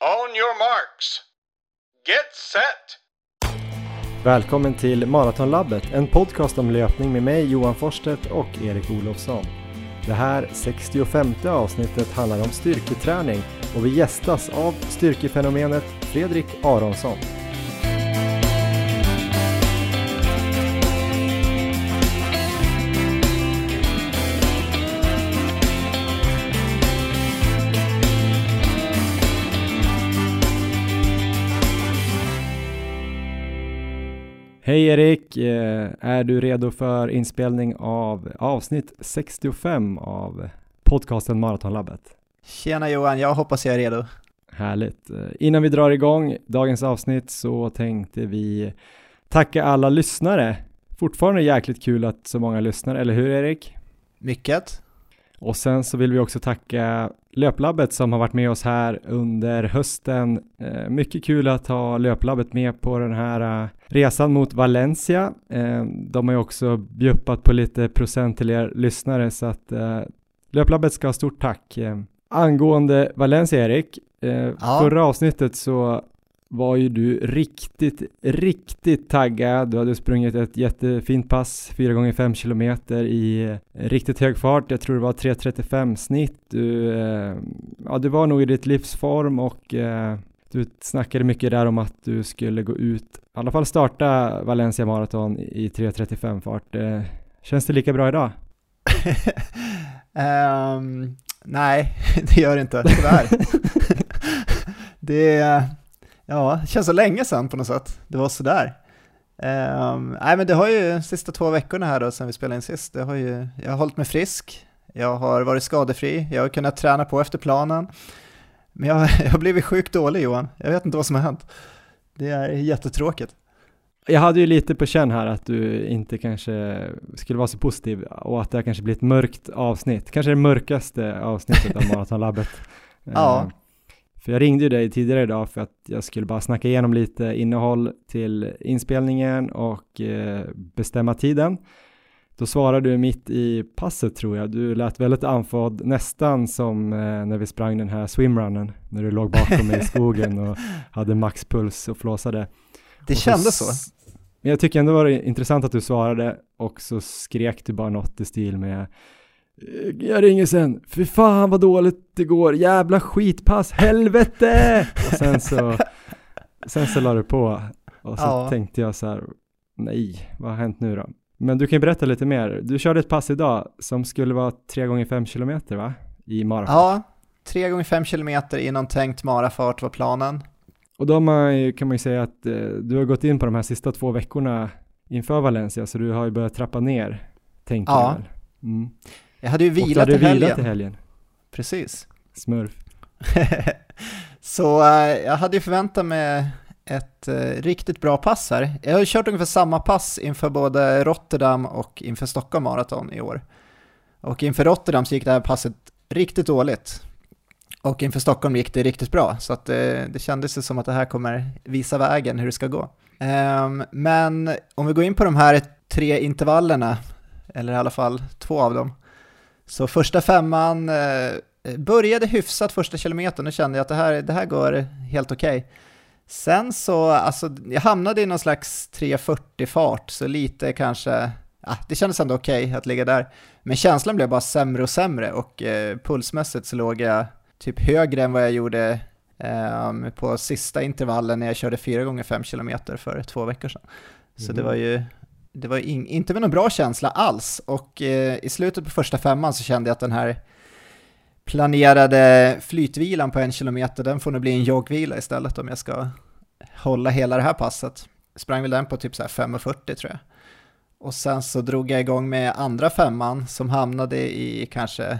On your marks. Get set! Välkommen till Maratonlabbet, en podcast om löpning med mig Johan Forsstedt och Erik Olofsson. Det här 65 avsnittet handlar om styrketräning och vi gästas av styrkefenomenet Fredrik Aronsson. Hej Erik! Eh, är du redo för inspelning av avsnitt 65 av podcasten Maratonlabbet? Tjena Johan, jag hoppas jag är redo. Härligt! Eh, innan vi drar igång dagens avsnitt så tänkte vi tacka alla lyssnare. Fortfarande jäkligt kul att så många lyssnar, eller hur Erik? Mycket. Och sen så vill vi också tacka Löplabbet som har varit med oss här under hösten. Eh, mycket kul att ha Löplabbet med på den här uh, resan mot Valencia. Eh, de har ju också bjuppat på lite procent till er lyssnare så att Löplabbet ska ha stort tack. Eh, angående Valencia Erik, ja. förra avsnittet så var ju du riktigt, riktigt taggad. Du hade sprungit ett jättefint pass, 4 gånger 5 kilometer i eh, riktigt hög fart. Jag tror det var 3.35 snitt. Du, eh, ja, du var nog i ditt livsform och eh, du snackade mycket där om att du skulle gå ut, i alla fall starta Valencia Marathon i 3.35 fart. Känns det lika bra idag? um, nej, det gör det inte, tyvärr. det Ja, det känns så länge sedan på något sätt. Det var sådär. Um, nej men det har ju sista två veckorna här då sen vi spelade in sist, det har ju, jag har hållit mig frisk, jag har varit skadefri, jag har kunnat träna på efter planen. Men jag, jag har blivit sjukt dålig Johan, jag vet inte vad som har hänt. Det är jättetråkigt. Jag hade ju lite på känn här att du inte kanske skulle vara så positiv och att det kanske blir ett mörkt avsnitt, kanske det mörkaste avsnittet av Maratonlabbet. ja. För jag ringde ju dig tidigare idag för att jag skulle bara snacka igenom lite innehåll till inspelningen och eh, bestämma tiden. Då svarade du mitt i passet tror jag. Du lät väldigt andfådd, nästan som eh, när vi sprang den här swimrunnen, när du låg bakom mig i skogen och hade maxpuls och flåsade. Det och kändes så. Men jag tycker ändå var det intressant att du svarade och så skrek du bara något i stil med jag ringer sen, för fan vad dåligt det går, jävla skitpass, helvete! Och sen så, sen så la du på och så ja. tänkte jag så här, nej, vad har hänt nu då? Men du kan ju berätta lite mer, du körde ett pass idag som skulle vara 3 gånger 5 kilometer va? I marafart. Ja, 3 gånger 5 kilometer inom tänkt marafart var planen. Och då man, kan man ju säga att eh, du har gått in på de här sista två veckorna inför Valencia, så du har ju börjat trappa ner, tänker ja. jag. Mm. Jag hade ju vilat, i helgen. till helgen. Precis. Smurf. så äh, jag hade ju förväntat mig ett äh, riktigt bra pass här. Jag har ju kört ungefär samma pass inför både Rotterdam och inför Stockholm Marathon i år. Och inför Rotterdam så gick det här passet riktigt dåligt. Och inför Stockholm gick det riktigt bra, så att det, det kändes som att det här kommer visa vägen hur det ska gå. Um, men om vi går in på de här tre intervallerna, eller i alla fall två av dem, så första femman eh, började hyfsat första kilometern och kände jag att det här, det här går helt okej. Okay. Sen så, alltså jag hamnade i någon slags 3.40 fart, så lite kanske, ja, det kändes ändå okej okay att ligga där. Men känslan blev bara sämre och sämre och eh, pulsmässigt så låg jag typ högre än vad jag gjorde eh, på sista intervallen när jag körde 4 gånger 5 km för två veckor sedan. Så mm. det var ju det var in, inte med någon bra känsla alls och eh, i slutet på första femman så kände jag att den här planerade flytvilan på en kilometer, den får nog bli en joggvila istället om jag ska hålla hela det här passet. Sprang väl den på typ så här 5.40 tror jag. Och sen så drog jag igång med andra femman som hamnade i kanske,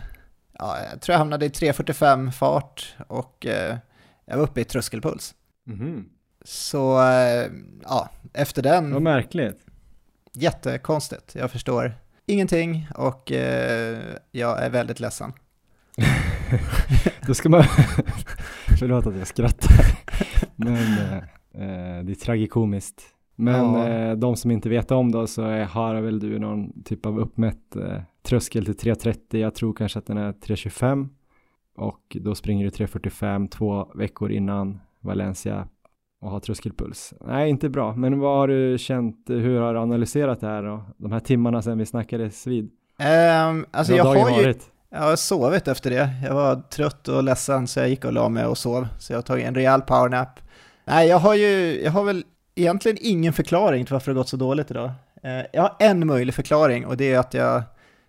ja, jag tror jag hamnade i 3.45 fart och eh, jag var uppe i tröskelpuls. Mm. Så, eh, ja, efter den... Vad märkligt jättekonstigt. Jag förstår ingenting och eh, jag är väldigt ledsen. Då ska man, förlåt att jag skrattar, men eh, eh, det är tragikomiskt. Men ja. eh, de som inte vet om då så är, har väl du någon typ av uppmätt eh, tröskel till 3.30, jag tror kanske att den är 3.25. och då springer du 3.45 två veckor innan Valencia och har tröskelpuls. Nej, inte bra. Men vad har du känt, hur har du analyserat det här och de här timmarna sedan vi snackades vid? Um, alltså jag har ju, varit? jag har sovit efter det. Jag var trött och ledsen så jag gick och la mig och sov. Så jag har tagit en rejäl powernap. Nej, jag har ju, jag har väl egentligen ingen förklaring till varför det gått så dåligt idag. Uh, jag har en möjlig förklaring och det är att jag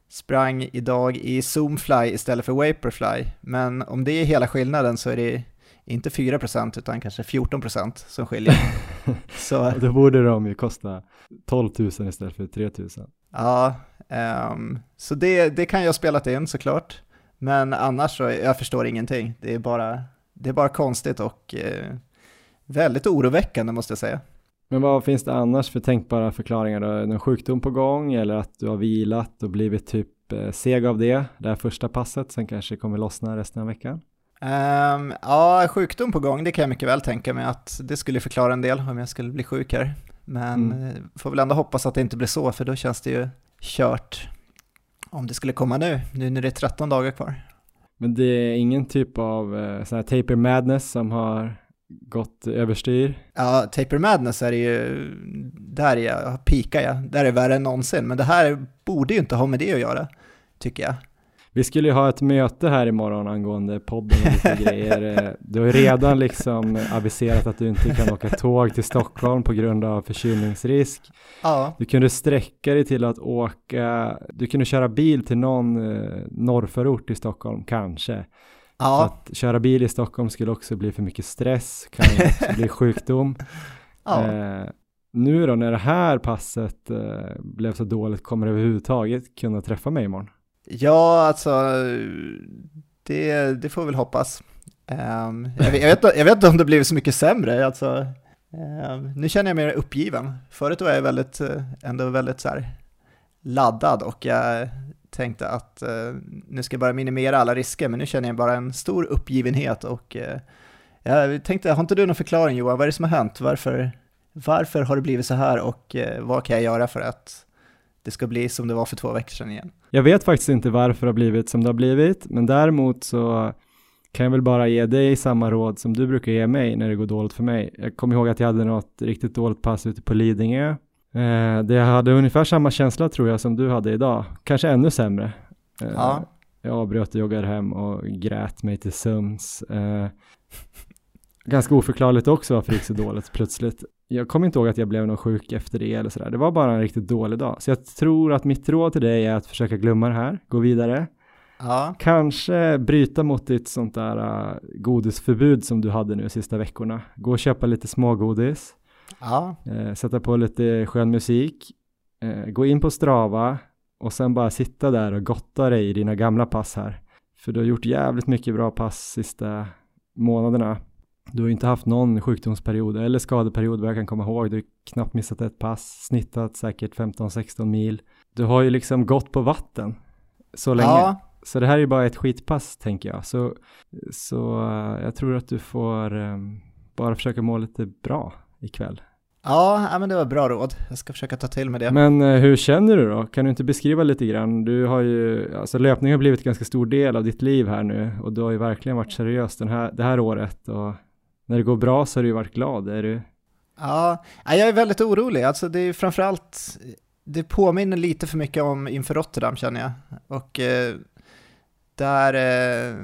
sprang idag i Zoomfly istället för Vaporfly. Men om det är hela skillnaden så är det inte 4% utan kanske 14% som skiljer. så, då borde de ju kosta 12 000 istället för 3 000. Ja, um, så det, det kan jag ha spelat in såklart. Men annars så, jag förstår ingenting. Det är bara, det är bara konstigt och uh, väldigt oroväckande måste jag säga. Men vad finns det annars för tänkbara förklaringar då? Någon sjukdom på gång eller att du har vilat och blivit typ eh, seg av det, det här första passet, sen kanske kommer lossna resten av veckan? Um, ja, sjukdom på gång, det kan jag mycket väl tänka mig att det skulle förklara en del om jag skulle bli sjuk här. Men mm. Eh, får väl ändå hoppas att det inte blir så, för då känns det ju kört om det skulle komma nu, nu när det är 13 dagar kvar. Men det är ingen typ av eh, sån här taper madness som har gått överstyr? Ja, taper madness är ju, där jag, pikar jag, där är värre än någonsin, men det här borde ju inte ha med det att göra, tycker jag. Vi skulle ju ha ett möte här imorgon angående podden och lite grejer. Du har ju redan liksom aviserat att du inte kan åka tåg till Stockholm på grund av förkylningsrisk. Ja. Du kunde sträcka dig till att åka, du kunde köra bil till någon eh, norrförort i Stockholm, kanske. Ja. att köra bil i Stockholm skulle också bli för mycket stress, kan också bli sjukdom. Ja. Eh, nu då när det här passet eh, blev så dåligt, kommer du överhuvudtaget kunna träffa mig imorgon? Ja, alltså det, det får vi väl hoppas. Um, jag, vet, jag, vet, jag vet inte om det blivit så mycket sämre, alltså, um, nu känner jag mig uppgiven. Förut var jag väldigt, eh, ändå väldigt så här, laddad och jag tänkte att uh, nu ska jag bara minimera alla risker, men nu känner jag bara en stor uppgivenhet och uh, jag tänkte, har inte du någon förklaring Johan, vad är det som har hänt? Varför, varför har det blivit så här och uh, vad kan jag göra för att det ska bli som det var för två veckor sedan igen. Jag vet faktiskt inte varför det har blivit som det har blivit, men däremot så kan jag väl bara ge dig samma råd som du brukar ge mig när det går dåligt för mig. Jag kommer ihåg att jag hade något riktigt dåligt pass ute på Lidingö. Eh, det hade ungefär samma känsla tror jag som du hade idag, kanske ännu sämre. Eh, ja. Jag avbröt och joggade hem och grät mig till sömns. Eh, ganska oförklarligt också varför det gick så dåligt plötsligt jag kommer inte ihåg att jag blev någon sjuk efter det eller sådär. Det var bara en riktigt dålig dag. Så jag tror att mitt råd till dig är att försöka glömma det här, gå vidare. Ja. Kanske bryta mot ditt sånt där uh, godisförbud som du hade nu de sista veckorna. Gå och köpa lite smågodis. Ja. Uh, sätta på lite skön musik. Uh, gå in på Strava och sen bara sitta där och gotta dig i dina gamla pass här. För du har gjort jävligt mycket bra pass sista månaderna. Du har inte haft någon sjukdomsperiod eller skadeperiod vad jag kan komma ihåg. Du har knappt missat ett pass, snittat säkert 15-16 mil. Du har ju liksom gått på vatten så länge. Ja. Så det här är ju bara ett skitpass tänker jag. Så, så uh, jag tror att du får um, bara försöka må lite bra ikväll. Ja, men det var bra råd. Jag ska försöka ta till mig det. Men uh, hur känner du då? Kan du inte beskriva lite grann? Du har ju, alltså löpning har blivit en ganska stor del av ditt liv här nu och du har ju verkligen varit seriös den här, det här året och när det går bra så har du varit glad, är du? Ja, jag är väldigt orolig. Alltså det är framförallt, det påminner lite för mycket om inför Rotterdam känner jag. Och eh, där, eh,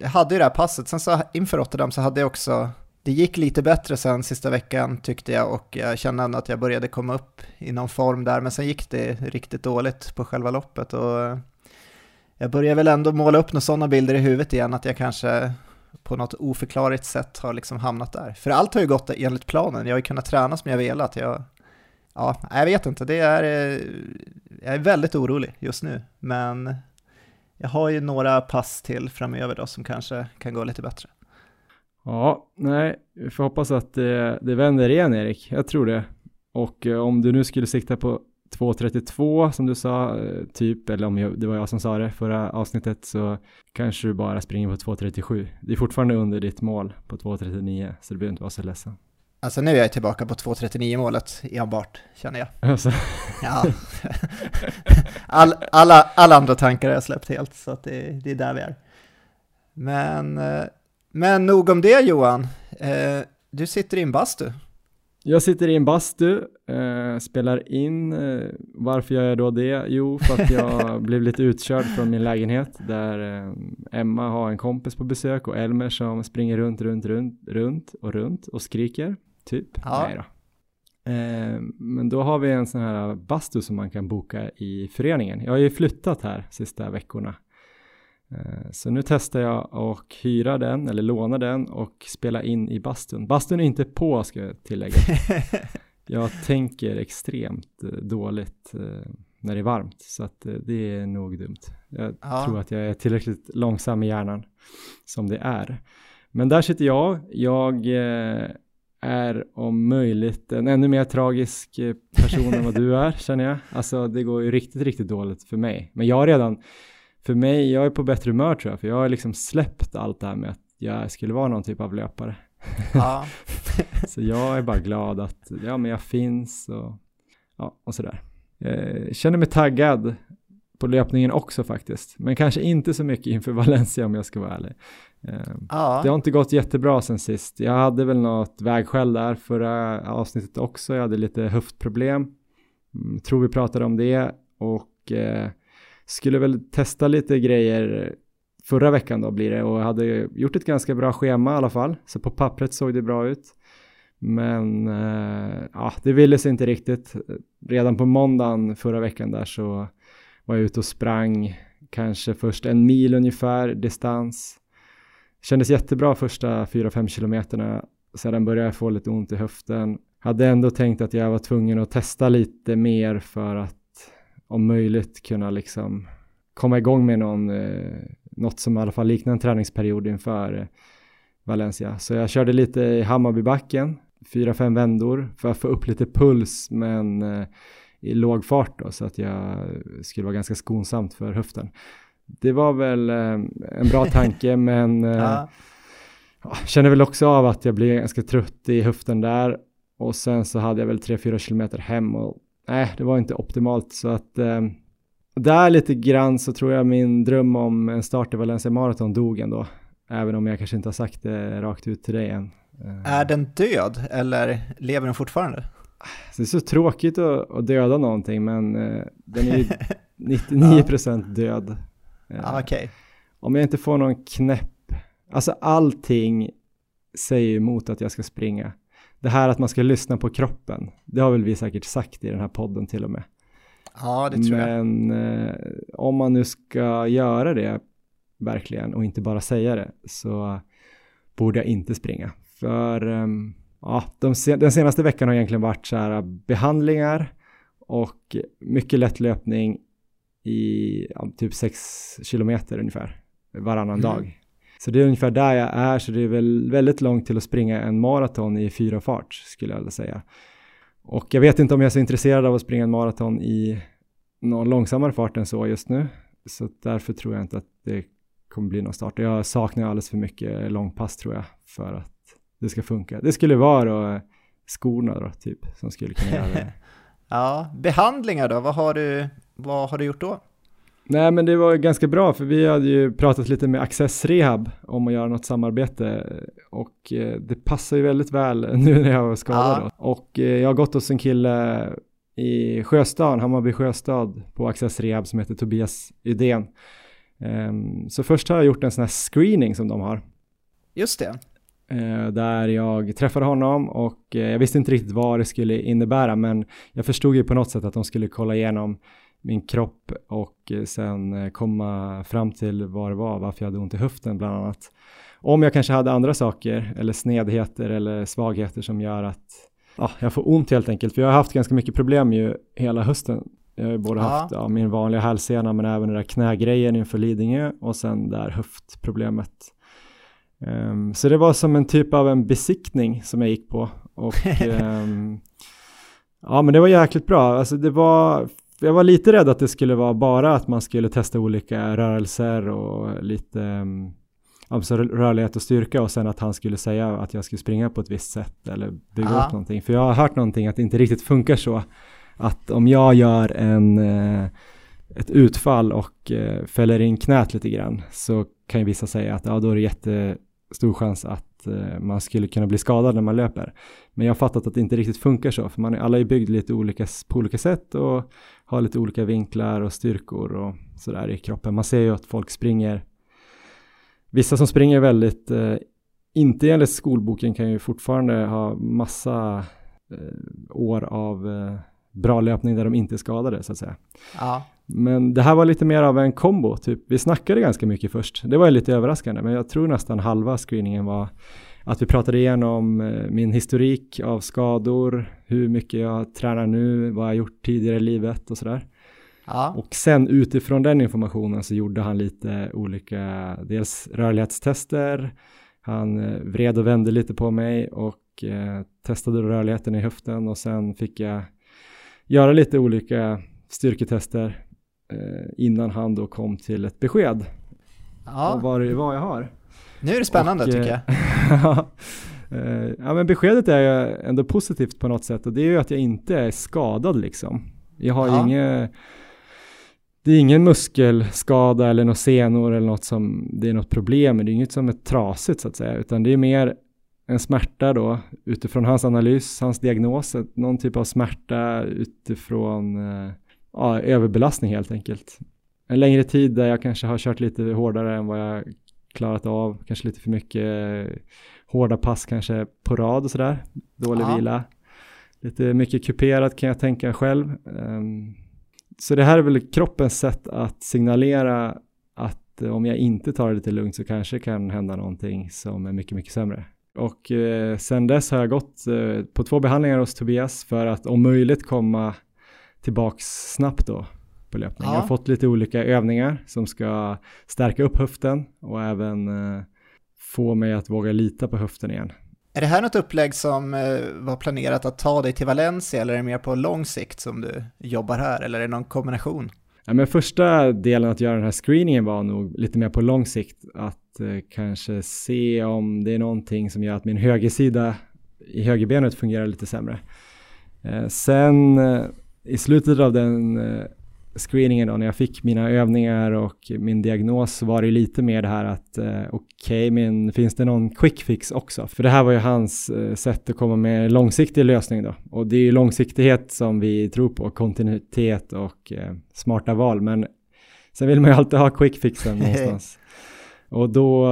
jag hade ju det här passet, sen så inför Rotterdam så hade jag också, det gick lite bättre sen sista veckan tyckte jag och jag kände ändå att jag började komma upp i någon form där, men sen gick det riktigt dåligt på själva loppet och jag börjar väl ändå måla upp några sådana bilder i huvudet igen, att jag kanske på något oförklarligt sätt har liksom hamnat där. För allt har ju gått enligt planen, jag har ju kunnat träna som jag velat. Jag, ja, jag vet inte, det är, eh, jag är väldigt orolig just nu, men jag har ju några pass till framöver då som kanske kan gå lite bättre. Ja, nej, vi får hoppas att det, det vänder igen Erik, jag tror det. Och eh, om du nu skulle sikta på 2.32 som du sa, eh, typ, eller om jag, det var jag som sa det förra avsnittet, så kanske du bara springer på 2.37. Det är fortfarande under ditt mål på 2.39, så du behöver inte vara så ledsen. Alltså nu är jag tillbaka på 2.39 målet enbart, känner jag. Alltså. Ja. All, alla, alla andra tankar har jag släppt helt, så att det, det är där vi är. Men, eh, men nog om det Johan. Eh, du sitter i en bastu. Jag sitter i en bastu, eh, spelar in. Eh, varför gör jag då det? Jo, för att jag blev lite utkörd från min lägenhet där eh, Emma har en kompis på besök och Elmer som springer runt, runt, runt, runt och runt och skriker. Typ. Ja. Nej då. Eh, men då har vi en sån här bastu som man kan boka i föreningen. Jag har ju flyttat här sista veckorna. Eh, så nu testar jag att hyra den eller låna den och spela in i bastun. Bastun är inte på ska jag tillägga. jag tänker extremt eh, dåligt när det är varmt så att det är nog dumt. Jag ja. tror att jag är tillräckligt långsam i hjärnan som det är. Men där sitter jag. Jag är om möjligt en ännu mer tragisk eh, person än vad du är känner jag. Alltså det går ju riktigt, riktigt dåligt för mig. Men jag har redan, för mig, jag är på bättre humör tror jag, för jag har liksom släppt allt det här med att jag skulle vara någon typ av löpare. Ja. så jag är bara glad att, ja men jag finns och, ja, och sådär. Jag känner mig taggad på löpningen också faktiskt, men kanske inte så mycket inför Valencia om jag ska vara ärlig. Ehm, ja. Det har inte gått jättebra sen sist. Jag hade väl något vägskäl där förra avsnittet också. Jag hade lite höftproblem. Mm, tror vi pratade om det och eh, skulle väl testa lite grejer förra veckan då blir det och hade gjort ett ganska bra schema i alla fall. Så på pappret såg det bra ut. Men eh, ja, det ville sig inte riktigt. Redan på måndagen förra veckan där så var jag ute och sprang kanske först en mil ungefär distans Kändes jättebra första 4-5 kilometerna. Sedan började jag få lite ont i höften. Hade ändå tänkt att jag var tvungen att testa lite mer för att om möjligt kunna liksom komma igång med någon, eh, något som i alla fall liknar en träningsperiod inför eh, Valencia. Så jag körde lite i Hammarbybacken, 4-5 vändor för att få upp lite puls men eh, i låg fart då så att jag skulle vara ganska skonsamt för höften det var väl eh, en bra tanke men eh, ja. känner väl också av att jag blev ganska trött i höften där och sen så hade jag väl 3-4 kilometer hem och nej, det var inte optimalt så att eh, där lite grann så tror jag min dröm om en start i Valencia Marathon dog ändå. Även om jag kanske inte har sagt det rakt ut till dig än. Är den död eller lever den fortfarande? Det är så tråkigt att, att döda någonting men uh, den är ju 99% död. Ah, okay. Om jag inte får någon knäpp, alltså allting säger emot att jag ska springa. Det här att man ska lyssna på kroppen, det har väl vi säkert sagt i den här podden till och med. Ja, det tror jag. Men eh, om man nu ska göra det verkligen och inte bara säga det så borde jag inte springa. För um, ja, de den senaste veckan har egentligen varit så här behandlingar och mycket lätt löpning i ja, typ 6 kilometer ungefär varannan mm. dag. Så det är ungefär där jag är, så det är väl väldigt långt till att springa en maraton i fyra fart skulle jag vilja säga. Och jag vet inte om jag är så intresserad av att springa en maraton i någon långsammare fart än så just nu. Så därför tror jag inte att det kommer bli någon start. Jag saknar alldeles för mycket långpass tror jag för att det ska funka. Det skulle vara då eh, skorna då typ som skulle kunna göra det. ja, behandlingar då, vad har du vad har du gjort då? Nej men det var ganska bra för vi hade ju pratat lite med Access Rehab om att göra något samarbete och eh, det passar ju väldigt väl nu när jag var skadad då. Och eh, jag har gått hos en kille i Sjöstad, Hammarby Sjöstad på Access Rehab som heter Tobias Ydén. Um, så först har jag gjort en sån här screening som de har. Just det. Uh, där jag träffade honom och jag visste inte riktigt vad det skulle innebära men jag förstod ju på något sätt att de skulle kolla igenom min kropp och eh, sen eh, komma fram till vad det var, varför jag hade ont i höften bland annat. Om jag kanske hade andra saker eller snedheter eller svagheter som gör att ja, jag får ont helt enkelt. För jag har haft ganska mycket problem ju hela hösten. Jag har ju både Aha. haft ja, min vanliga hälsena men även den där knägrejen inför Lidingö och sen där höftproblemet. Um, så det var som en typ av en besiktning som jag gick på och um, ja men det var jäkligt bra. Alltså det var jag var lite rädd att det skulle vara bara att man skulle testa olika rörelser och lite alltså rörlighet och styrka och sen att han skulle säga att jag skulle springa på ett visst sätt eller bygga Aha. upp någonting. För jag har hört någonting att det inte riktigt funkar så. Att om jag gör en, uh, ett utfall och uh, fäller in knät lite grann så kan ju vissa säga att ja, då är det jättestor chans att eh, man skulle kunna bli skadad när man löper. Men jag har fattat att det inte riktigt funkar så, för man är, alla är byggd lite olika, på olika sätt och har lite olika vinklar och styrkor och sådär i kroppen. Man ser ju att folk springer, vissa som springer väldigt, eh, inte enligt skolboken kan ju fortfarande ha massa eh, år av eh, bra löpning där de inte är skadade så att säga. Ja. Men det här var lite mer av en kombo, typ. Vi snackade ganska mycket först. Det var lite överraskande, men jag tror nästan halva screeningen var att vi pratade igenom eh, min historik av skador, hur mycket jag tränar nu, vad jag gjort tidigare i livet och sådär. Ja. Och sen utifrån den informationen så gjorde han lite olika, dels rörlighetstester, han eh, vred och vände lite på mig och eh, testade rörligheten i höften och sen fick jag göra lite olika styrketester innan han då kom till ett besked Ja. om vad det var jag har. Nu är det spännande Och, eh, tycker jag. ja, eh, ja, men beskedet är ändå positivt på något sätt och det är ju att jag inte är skadad liksom. Jag har Ja. inget, det är ingen muskelskada eller några senor eller något som det är något problem med. Det är inget som är trasigt så att säga, utan det är mer en smärta då utifrån hans analys, hans diagnos, någon typ av smärta utifrån eh, ja, överbelastning helt enkelt. En längre tid där jag kanske har kört lite hårdare än vad jag klarat av, kanske lite för mycket eh, hårda pass kanske på rad och sådär, dålig Ja. vila. Lite mycket kuperat kan jag tänka själv. Ehm, så det här är väl kroppens sätt att signalera att eh, om jag inte tar det lite lugnt så kanske kan hända någonting som är mycket, mycket sämre. Och eh, sen dess har jag gått eh, på två behandlingar hos Tobias för att om möjligt komma tillbaks snabbt då på löpning. Ja. Jag har fått lite olika övningar som ska stärka upp höften och även eh, få mig att våga lita på höften igen. Är det här något upplägg som eh, var planerat att ta dig till Valencia eller är det mer på lång sikt som du jobbar här eller är det någon kombination? Ja, men första delen att göra den här screeningen var nog lite mer på lång sikt. Att eh, kanske se om det är någonting som gör att min högersida i högerbenet fungerar lite sämre. Eh, sen i slutet av den eh, screeningen då, när jag fick mina övningar och min diagnos var det lite mer det här att eh, okej, men finns det någon quick fix också? För det här var ju hans eh, sätt att komma med långsiktig lösning då. Och det är ju långsiktighet som vi tror på, kontinuitet och eh, smarta val. Men sen vill man ju alltid ha quick fixen någonstans. Och då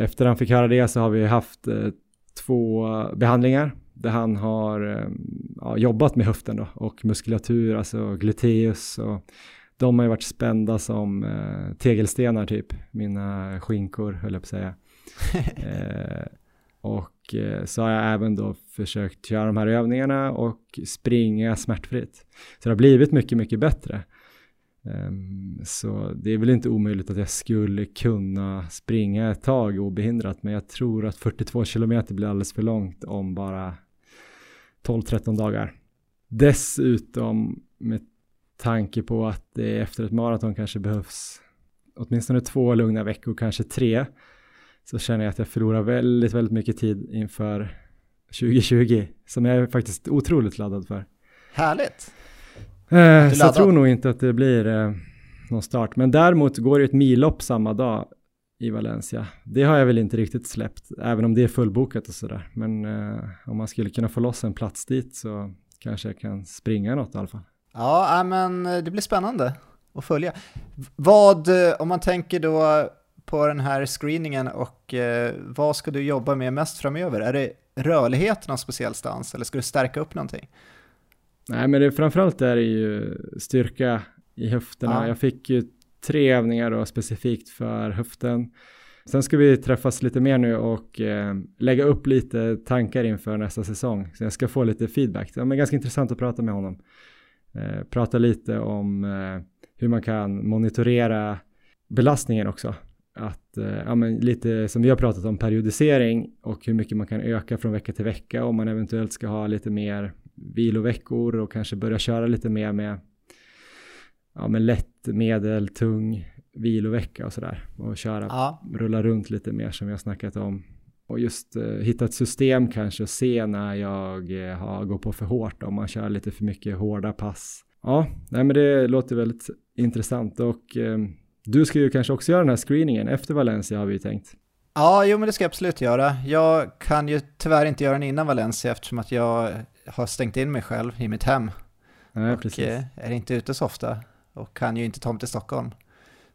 efter han fick höra det så har vi haft två behandlingar där han har eh, ja, jobbat med höften då och muskulatur, alltså gluteus och de har ju varit spända som eh, tegelstenar typ, mina skinkor höll jag på att säga. eh, och eh, så har jag även då försökt göra de här övningarna och springa smärtfritt. Så det har blivit mycket, mycket bättre. Ehm, så det är väl inte omöjligt att jag skulle kunna springa ett tag obehindrat, men jag tror att 42 kilometer blir alldeles för långt om bara 12-13 dagar. Dessutom med tanke på att det efter ett maraton kanske behövs åtminstone två lugna veckor, kanske tre, så känner jag att jag förlorar väldigt, väldigt mycket tid inför 2020, som jag är faktiskt otroligt laddad för. Härligt! Eh, så jag tror nog inte att det blir eh, någon start. Men däremot går det ett millopp samma dag i Valencia. Det har jag väl inte riktigt släppt, även om det är fullbokat och sådär. Men eh, om man skulle kunna få loss en plats dit så kanske jag kan springa något i alla fall. Ja, äh, men det blir spännande att följa. Vad, eh, om man tänker då på den här screeningen och eh, vad ska du jobba med mest framöver? Är det rörlighet någon speciell stans eller ska du stärka upp någonting? Nej, men det, framförallt är det ju styrka i höfterna. Ja. Jag fick ju tre övningar då specifikt för höften. Sen ska vi träffas lite mer nu och eh, lägga upp lite tankar inför nästa säsong. Så jag ska få lite feedback. Det är ganska intressant att prata med honom. Eh, prata lite om eh, hur man kan monitorera belastningen också. Att, eh, ja, men lite som vi har pratat om periodisering och hur mycket man kan öka från vecka till vecka om man eventuellt ska ha lite mer viloveckor och kanske börja köra lite mer med ja, men lätt, medel, tung vilovecka och sådär och köra, Ja, rulla runt lite mer som vi har snackat om och just eh, hitta ett system kanske och se när jag eh, har gått på för hårt om man kör lite för mycket hårda pass. Ja, nej men det låter väldigt intressant och eh, Du ska ju kanske också göra den här screeningen efter Valencia har vi tänkt. Ja, jo men det ska jag absolut göra. Jag kan ju tyvärr inte göra den innan Valencia eftersom att jag har stängt in mig själv i mitt hem. Nej, och precis. eh, är inte ute så ofta och kan ju inte ta mig till Stockholm.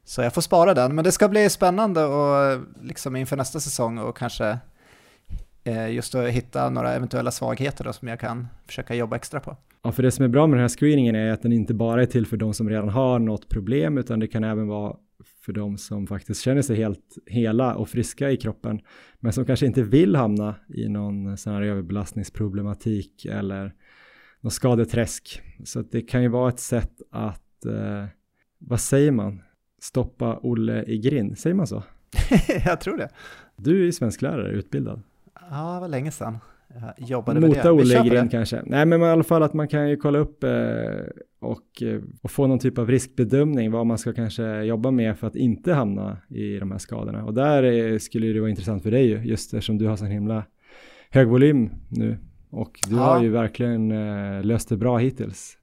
Så jag får spara den, men det ska bli spännande och liksom inför nästa säsong och kanske eh, just att hitta några eventuella svagheter då som jag kan försöka jobba extra på. Ja, för det som är bra med den här screeningen är att den inte bara är till för de som redan har något problem, utan det kan även vara för de som faktiskt känner sig helt hela och friska i kroppen, men som kanske inte vill hamna i någon sån här överbelastningsproblematik eller något skadeträsk. Så att det kan ju vara ett sätt att, eh, vad säger man, stoppa Olle i grind, säger man så? jag tror det. Du är svensklärare, utbildad. Ja, det var länge sedan. Jag jobbade med det. Mota Olle i grind kanske. Nej men i alla fall att man kan ju kolla upp eh, och, eh, och få någon typ av riskbedömning vad man ska kanske jobba med för att inte hamna i de här skadorna. Och där eh, skulle det vara intressant för dig ju, just eftersom du har sån himla hög volym nu. Och du Ja. har ju verkligen eh, löst det bra hittills.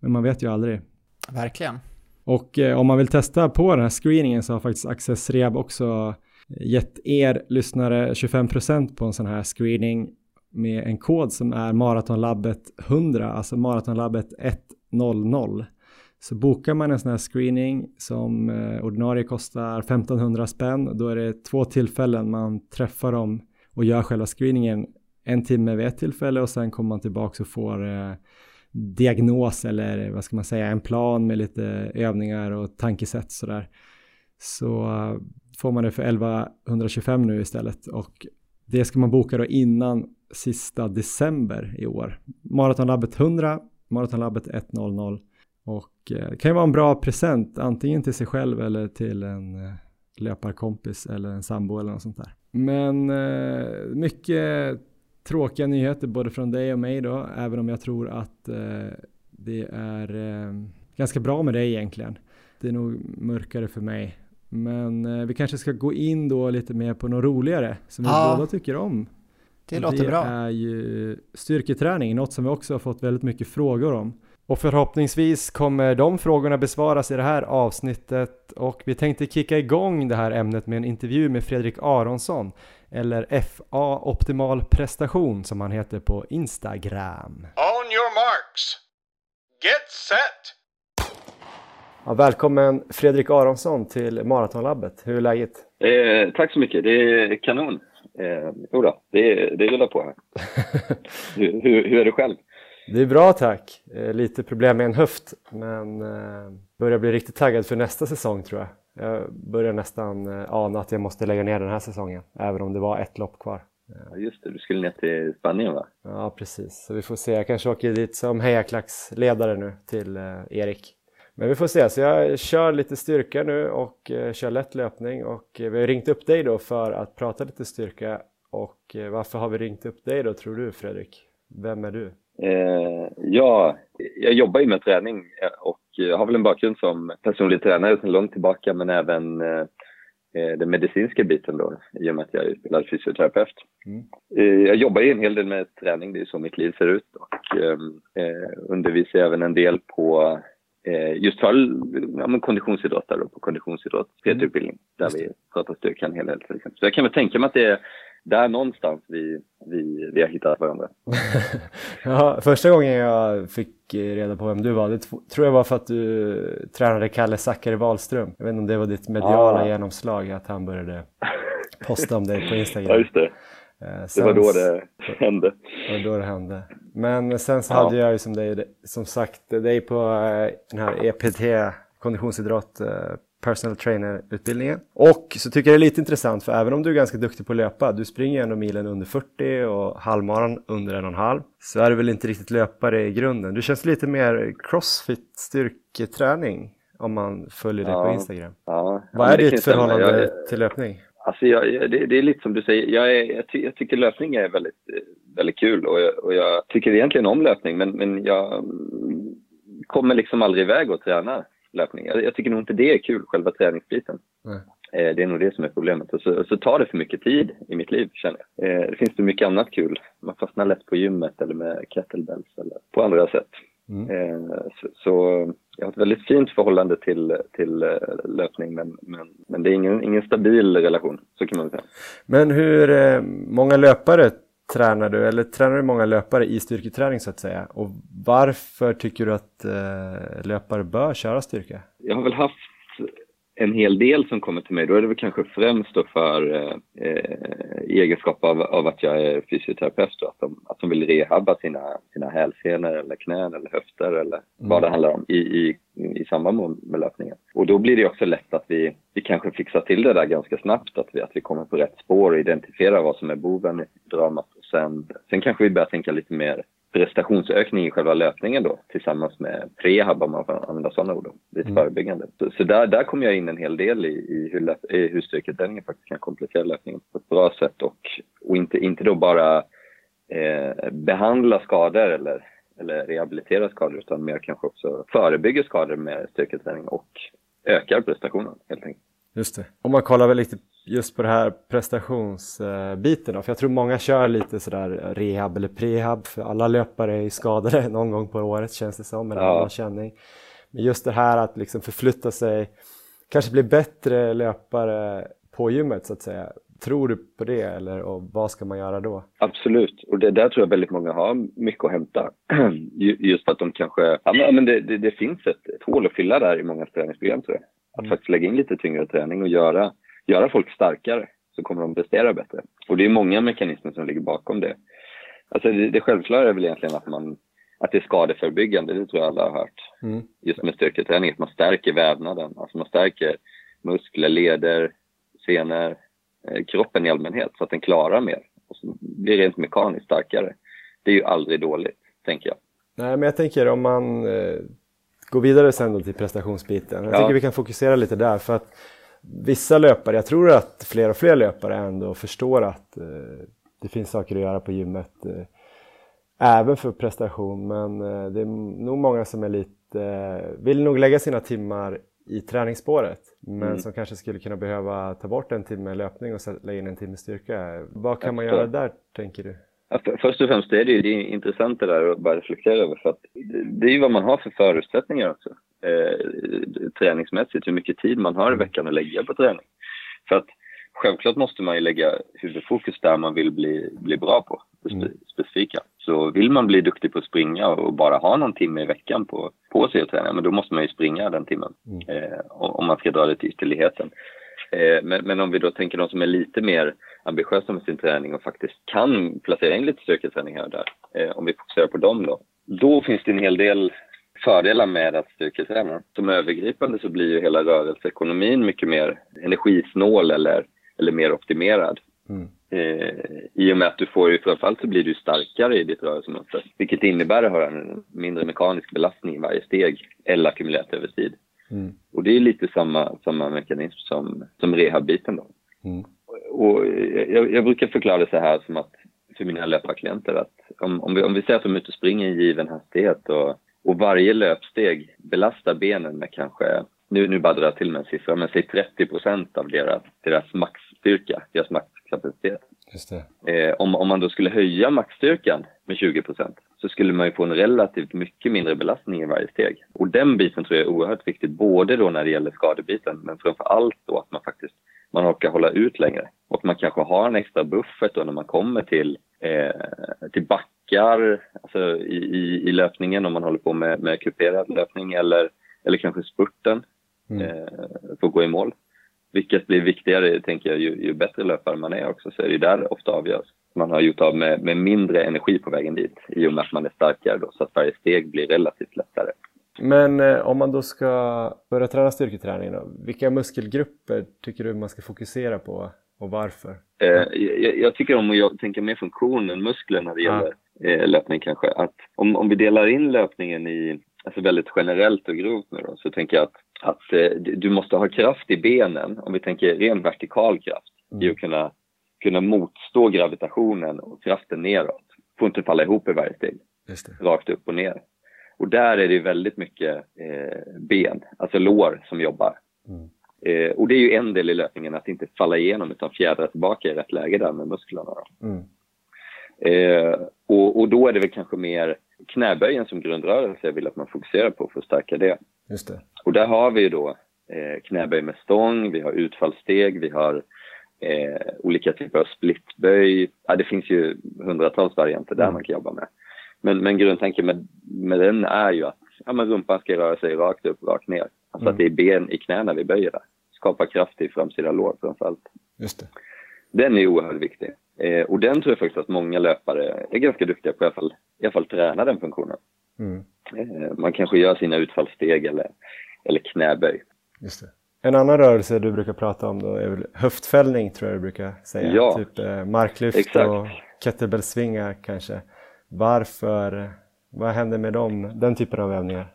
Men man vet ju aldrig. Verkligen. Och eh, om man vill testa på den här screeningen så har faktiskt Access Rehab också eh, gett er lyssnare 25% på en sån här screening med en kod som är Maratonlabbet 100, alltså Maratonlabbet 100. Så bokar man en sån här screening som eh, ordinarie kostar 1500 spänn, då är det två tillfällen man träffar dem och gör själva screeningen en timme vid ett tillfälle och sen kommer man tillbaka och får eh, diagnos eller vad ska man säga, en plan med lite övningar och tankesätt sådär. Så eh, får man det för 1125 nu istället och det ska man boka då innan sista december i år. Maratonlabbet 100, Maratonlabbet 100 och eh, det kan ju vara en bra present antingen till sig själv eller till en eh, löparkompis eller en sambo eller något sånt där. Men mycket tråkiga nyheter både från dig och mig då, även om jag tror att eh, det är eh, ganska bra med dig egentligen. Det är nog mörkare för mig. Men eh, vi kanske ska gå in då lite mer på något roligare som vi Ja. båda tycker om. Det Och låter det bra. är ju styrketräning, något som vi också har fått väldigt mycket frågor om. Och förhoppningsvis kommer de frågorna besvaras i det här avsnittet och vi tänkte kicka igång det här ämnet med en intervju med Fredrik Aronsson eller FA Optimal Prestation som han heter på Instagram. On your marks. Get set. Ja, välkommen Fredrik Aronsson till Maratonlabbet. Hur är läget? Eh, tack så mycket. Det är kanon. Eh, jo då, det, det rullar på här. hur, hur, hur är det själv? Det är bra tack. Eh, lite problem med en höft men eh, börjar bli riktigt taggad för nästa säsong tror jag. Jag börjar nästan eh, ana att jag måste lägga ner den här säsongen även om det var ett lopp kvar. Ja, just det, du skulle ner till Spanien va? Ja precis, så vi får se. Jag kanske åker dit som hejaklacksledare nu till eh, Erik. Men vi får se, så jag kör lite styrka nu och eh, kör lätt löpning och vi har ringt upp dig då för att prata lite styrka och varför har vi ringt upp dig då tror du Fredrik? Vem är du? Eh, ja, jag jobbar ju med träning eh, och har väl en bakgrund som personlig tränare sedan långt tillbaka men även eh, eh, den medicinska biten då i och med att jag är utbildad fysioterapeut. Mm. Eh, jag jobbar ju en hel del med träning, det är så mitt liv ser ut och eh, undervisar även en del på just för ja, konditionsidrottare på konditionsidrott, PT-utbildning, där vi pratar styrka en hel del till exempel. Så jag kan väl tänka mig att det är där någonstans vi, vi, vi har hittat varandra. ja, första gången jag fick reda på vem du var, det tror jag var för att du tränade Kalle Zackari Wahlström. Jag vet inte om det var ditt mediala Ah. genomslag, att han började posta om dig på Ja, Instagram. just det. Eh, Det sen- var då det hände. Det var då det hände. Men sen så Ja. hade jag ju som, dig, som sagt dig på eh, den här EPT, konditionsidrott, eh, personal trainer-utbildningen. Och så tycker jag det är lite intressant, för även om du är ganska duktig på att löpa, du springer ju ändå milen under 40 och halvmaran under en och en halv, så är du väl inte riktigt löpare i grunden. Du känns lite mer crossfit styrketräning om man följer dig på Ja. Instagram. Ja. Vad är ditt förhållande Jag, till löpning? Alltså jag, det, det är lite som du säger, jag, är, jag, ty, jag tycker löpning är väldigt, eh, väldigt kul och jag, och jag tycker egentligen om löpning men, men jag mm, kommer liksom aldrig iväg och träna löpning. Jag, tycker nog inte det är kul, själva träningsbiten. Nej. Eh, Det är nog det som är problemet. Och så, så tar det för mycket tid i mitt liv, känner jag. Eh, Det finns så mycket annat kul. Man fastnar lätt på gymmet eller med kettlebells eller på andra sätt. Mm. Så, så jag har ett väldigt fint förhållande till, till eh, löpning men, men, men det är ingen, ingen stabil relation, så kan man säga. Men hur eh, många löpare tränar du, eller tränar du många löpare i styrketräning så att säga? Och varför tycker du att eh, löpare bör köra styrka? Jag har väl haft en hel del som kommer till mig, då är det väl kanske främst då för eh, eh, egenskap av, av, att jag är fysioterapeut och att de, att de vill rehabba sina, sina hälsenor eller knän eller höfter eller mm. vad det handlar om i, i, i samband med löpningen. Och då blir det också lätt att vi, vi kanske fixar till det där ganska snabbt, att vi, att vi kommer på rätt spår och identifierar vad som är boven i dramat. Och sen, sen kanske vi börjar tänka lite mer prestationsökning i själva löpningen då tillsammans med prehab om man får använda sådana ord, lite mm. förebyggande. Så, så, där, där kommer jag in en hel del i, i hur, i hur styrketräningen faktiskt kan komplettera löpningen på ett bra sätt och, och inte, inte då bara eh, behandla skador eller, eller rehabilitera skador utan mer kanske också förebygga skador med styrketräning och ökar prestationen helt enkelt. Just det. Om man kollar väl lite just på det här prestationsbiten för jag tror många kör lite sådär rehab eller prehab för alla löpare är skadade någon gång på året känns det som, eller ja. känning. Men just det här att liksom förflytta sig, kanske bli bättre löpare på gymmet så att säga. Tror du på det eller och vad ska man göra då? Absolut, och det där tror jag väldigt många har mycket att hämta. Just att de kanske, ja men det, det, det finns ett, ett hål att fylla där i många träningsprogram tror jag. Att mm. faktiskt lägga in lite tyngre träning och göra göra folk starkare så kommer de prestera bättre. Och det är många mekanismer som ligger bakom det. Alltså det, det självklara är väl egentligen att, man, att det är skadeförebyggande, det tror jag alla har hört. Mm. Just med styrketräning, att man stärker vävnaden, alltså man stärker muskler, leder, senor, eh, kroppen i allmänhet så att den klarar mer och så blir rent mekaniskt starkare. Det är ju aldrig dåligt, tänker jag. Nej, men jag tänker om man eh, går vidare sen då till prestationsbiten. Jag ja. tycker vi kan fokusera lite där för att vissa löpare, jag tror att fler och fler löpare ändå förstår att eh, det finns saker att göra på gymmet eh, även för prestation men eh, det är nog många som är lite, vill nog lägga sina timmar i träningsspåret men mm. som kanske skulle kunna behöva ta bort en timme löpning och lägga in en timme styrka. Vad kan man göra där tänker du? Först och främst är det ju det är intressant det där att bara reflektera över för att det är ju vad man har för förutsättningar också eh, träningsmässigt, hur mycket tid man har i veckan att lägga på träning. För att självklart måste man ju lägga huvudfokus där man vill bli, bli bra på, det mm. specifika. Så vill man bli duktig på att springa och bara ha någon timme i veckan på, på sig att träna, men då måste man ju springa den timmen. Mm. Eh, om man ska dra det till ytterligheten. Eh, men, men, om vi då tänker de som är lite mer ambitiösa med sin träning och faktiskt kan placera in lite styrketräning här och där. Eh, om vi fokuserar på dem då. Då finns det en hel del fördelar med att styrketräna. Som övergripande så blir ju hela rörelseekonomin mycket mer energisnål eller, eller mer optimerad. Mm. Eh, I och med att du får ju, framförallt så blir du starkare i ditt rörelsemönster. Vilket innebär att ha en mindre mekanisk belastning i varje steg eller ackumulerat över tid. Mm. Och det är lite samma, samma mekanism som, som rehabbiten då. Mm. Och jag, jag, brukar förklara det så här som att för mina löparklienter att om, om, vi, om vi säger att de är ute och springer i given hastighet och och varje löpsteg belastar benen med kanske, nu, nu bara drar jag till med en siffra, men säg 30 procent av deras, deras maxstyrka, deras maxkapacitet. Eh, om, om man då skulle höja maxstyrkan med 20 procent så skulle man ju få en relativt mycket mindre belastning i varje steg. Och den biten tror jag är oerhört viktigt, både då när det gäller skadebiten, men framför allt då att man faktiskt man orkar hålla ut längre. Och man kanske har en extra buffert då när man kommer till, eh, till back backar alltså i, i, i, löpningen om man håller på med, med kuperad löpning eller, eller kanske spurten mm. eh, för att gå i mål. Vilket blir viktigare, tänker jag, ju, ju, bättre löpare man är också, så är det där ofta avgörs. Man har gjort av med, med mindre energi på vägen dit i och med att man är starkare då, så att varje steg blir relativt lättare. Men eh, om man då ska börja träna styrketräning då, vilka muskelgrupper tycker du man ska fokusera på och varför? Eh, jag, jag, tycker om att tänka mer funktion än muskler när det gäller eh, löpning kanske. Att om, om vi delar in löpningen i, alltså väldigt generellt och grovt nu då, så tänker jag att, att eh, du måste ha kraft i benen, om vi tänker ren vertikal kraft, mm. i att kunna, kunna motstå gravitationen och kraften neråt. Får inte falla ihop i varje steg, rakt upp och ner. Och där är det väldigt mycket eh, ben, alltså lår som jobbar. Mm. Eh, och det är ju en del i löpningen, att inte falla igenom utan fjädra tillbaka i rätt läge där med musklerna. Mm. Eh, och, och, då är det väl kanske mer knäböjen som grundrörelse jag vill att man fokuserar på för att stärka det. Just det. Och där har vi ju då eh, knäböj med stång, vi har utfallssteg, vi har eh, olika typer av splitböj. Ja, det finns ju hundratals varianter där mm. man kan jobba med. Men, men grundtanken med, med den är ju att ja, men rumpan ska röra sig rakt upp, rakt ner. Alltså mm. att det är ben i knäna vi böjer där. Skapa kraft i framsida lår framförallt. Just det. Den är oerhört viktig. Eh, och den tror jag faktiskt att många löpare är ganska duktiga på i alla fall, i alla fall träna den funktionen. Mm. Eh, man kanske gör sina utfallssteg eller, eller knäböj. Just det. En annan rörelse du brukar prata om då är väl höftfällning tror jag du brukar säga. Ja, typ eh, marklyft exakt. och kettlebellsvingar kanske. Varför? Vad händer med dem, den typen av övningar?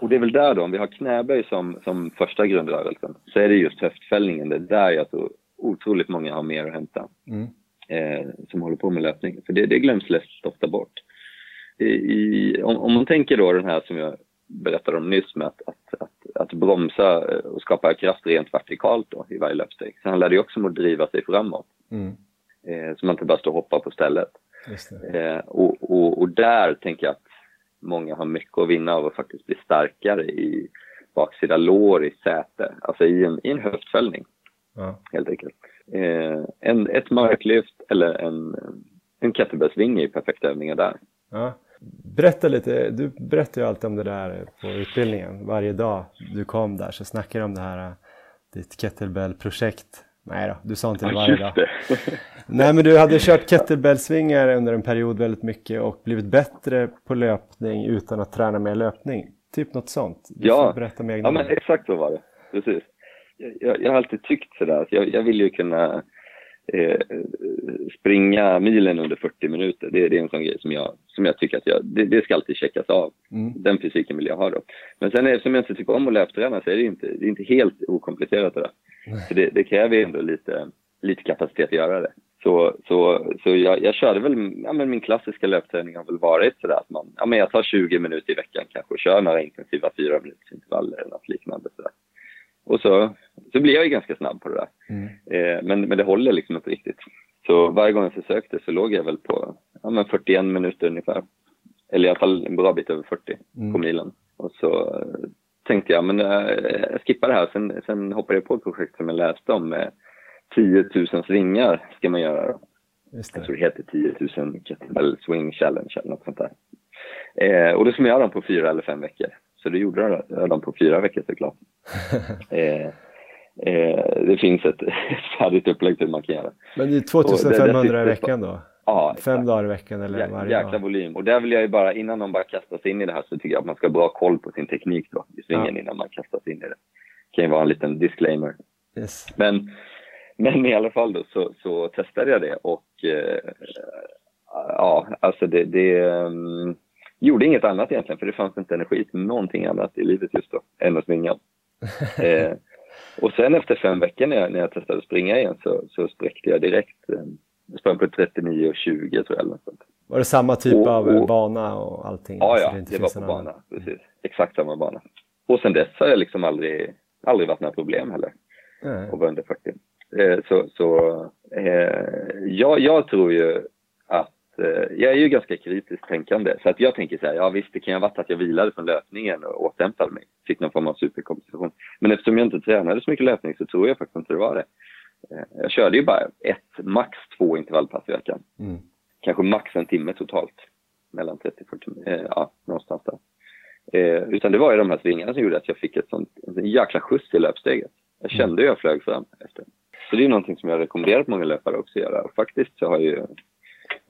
Och det är väl där då, om vi har knäböj som, som första grundrörelsen, så är det just höftfällningen. Det är där jag tror otroligt många har mer att hämta. Mm. Eh, som håller på med löpning. För det, det glöms lätt ofta bort. I, om, om, man tänker då den här som jag berättade om nyss med att, att, att, att bromsa och skapa kraft rent vertikalt då, i varje löpsteg. Så handlar det också om att driva sig framåt. Mm. Eh, så man inte bara står och hoppar på stället. Eh, och, och, och, där tänker jag att många har mycket att vinna av att faktiskt bli starkare i baksida lår, i säte, alltså i en, i en höftfällning. Ja. Helt enkelt. Eh, en, ett marklyft eller en, en kettlebellsving är perfekta övningar där. Ja. Berätta lite, du berättar ju alltid om det där på utbildningen. Varje dag du kom där så snackar du om det här ditt kettlebell-projekt. Nej då, du sa inte det varje dag. Nej men du hade kört kettlebellsvingar under en period väldigt mycket och blivit bättre på löpning utan att träna mer löpning. Typ något sånt. Du ja, berätta mer ja men exakt så var det. Precis. Jag, jag har alltid tyckt sådär, jag, jag vill ju kunna eh, springa milen under 40 minuter. Det, det, är en sån grej som jag, som jag tycker att jag, det, det ska alltid checkas av. Mm. Den fysiken vill jag ha då. Men sen eftersom jag inte tycker om att löpträna så är det inte, det är inte helt okomplicerat det där. Så det, det kräver ändå lite, lite kapacitet att göra det. Så, så, så jag, jag körde väl, ja men min klassiska löpträning har väl varit sådär att man, ja men jag tar 20 minuter i veckan kanske och kör några intensiva fyra minuters intervaller eller något liknande sådär. Och så, så blir jag ju ganska snabb på det där. Mm. Eh, men, men det håller liksom inte riktigt. Så varje gång jag försökte så låg jag väl på ja, men 41 minuter ungefär. Eller i alla fall en bra bit över 40 mm. på milen. Och så eh, tänkte jag, men äh, jag skippar det här. Sen, sen hoppade jag på ett projekt som jag läste om med 10 000 svingar ska man göra. Då. Just det. Jag tror det heter 10 000 kettlebell swing challenge eller något sånt där. Eh, och då ska man göra dem på fyra eller fem veckor. Så det gjorde jag dem på fyra veckor såklart. eh, eh, det finns ett, färdigt upplägg till hur man kan göra. Men det är 2500 det, i veckan då? Ja, Fem dagar i veckan eller varje jäkla dag? volym. Och där vill jag ju bara, innan de bara kastar sig in i det här så tycker jag att man ska ha bra koll på sin teknik då i svingen ja. innan man kastar sig in i det. Det kan ju vara en liten disclaimer. Yes. Men, men i alla fall då så, så testade jag det och eh, ja, alltså det, det um, gjorde inget annat egentligen för det fanns inte energi till någonting annat i livet just då än att springa. eh, och sen efter fem veckor när jag, när jag testade att springa igen så, så spräckte jag direkt. Eh, jag sprang på 39 och 20 tror jag. Eller sånt. Var det samma typ och, av och, bana och allting? Ja, ja, det, det var på bana. Precis. Exakt samma bana. Och sen dess har jag liksom aldrig, aldrig varit några problem heller. Nej. Och var under 40. Eh, så så eh, jag, jag tror ju Eh, jag är ju ganska kritiskt tänkande. Så att jag tänker så här, ja visst det kan ju ha varit att jag vilade från löpningen och återhämtade mig. Fick någon form av superkompensation. Men eftersom jag inte tränade så mycket löpning så tror jag faktiskt inte det var det. Eh, jag körde ju bara ett, max två intervallpass i veckan. Mm. Kanske max en timme totalt. Mellan 30 och 40, eh, ja någonstans där. Eh, utan det var ju de här svingarna som gjorde att jag fick ett sånt, en jäkla skjuts i löpsteget. Jag kände hur jag flög fram efter. Så det är någonting som jag rekommenderar många löpare också att göra. Och faktiskt så har ju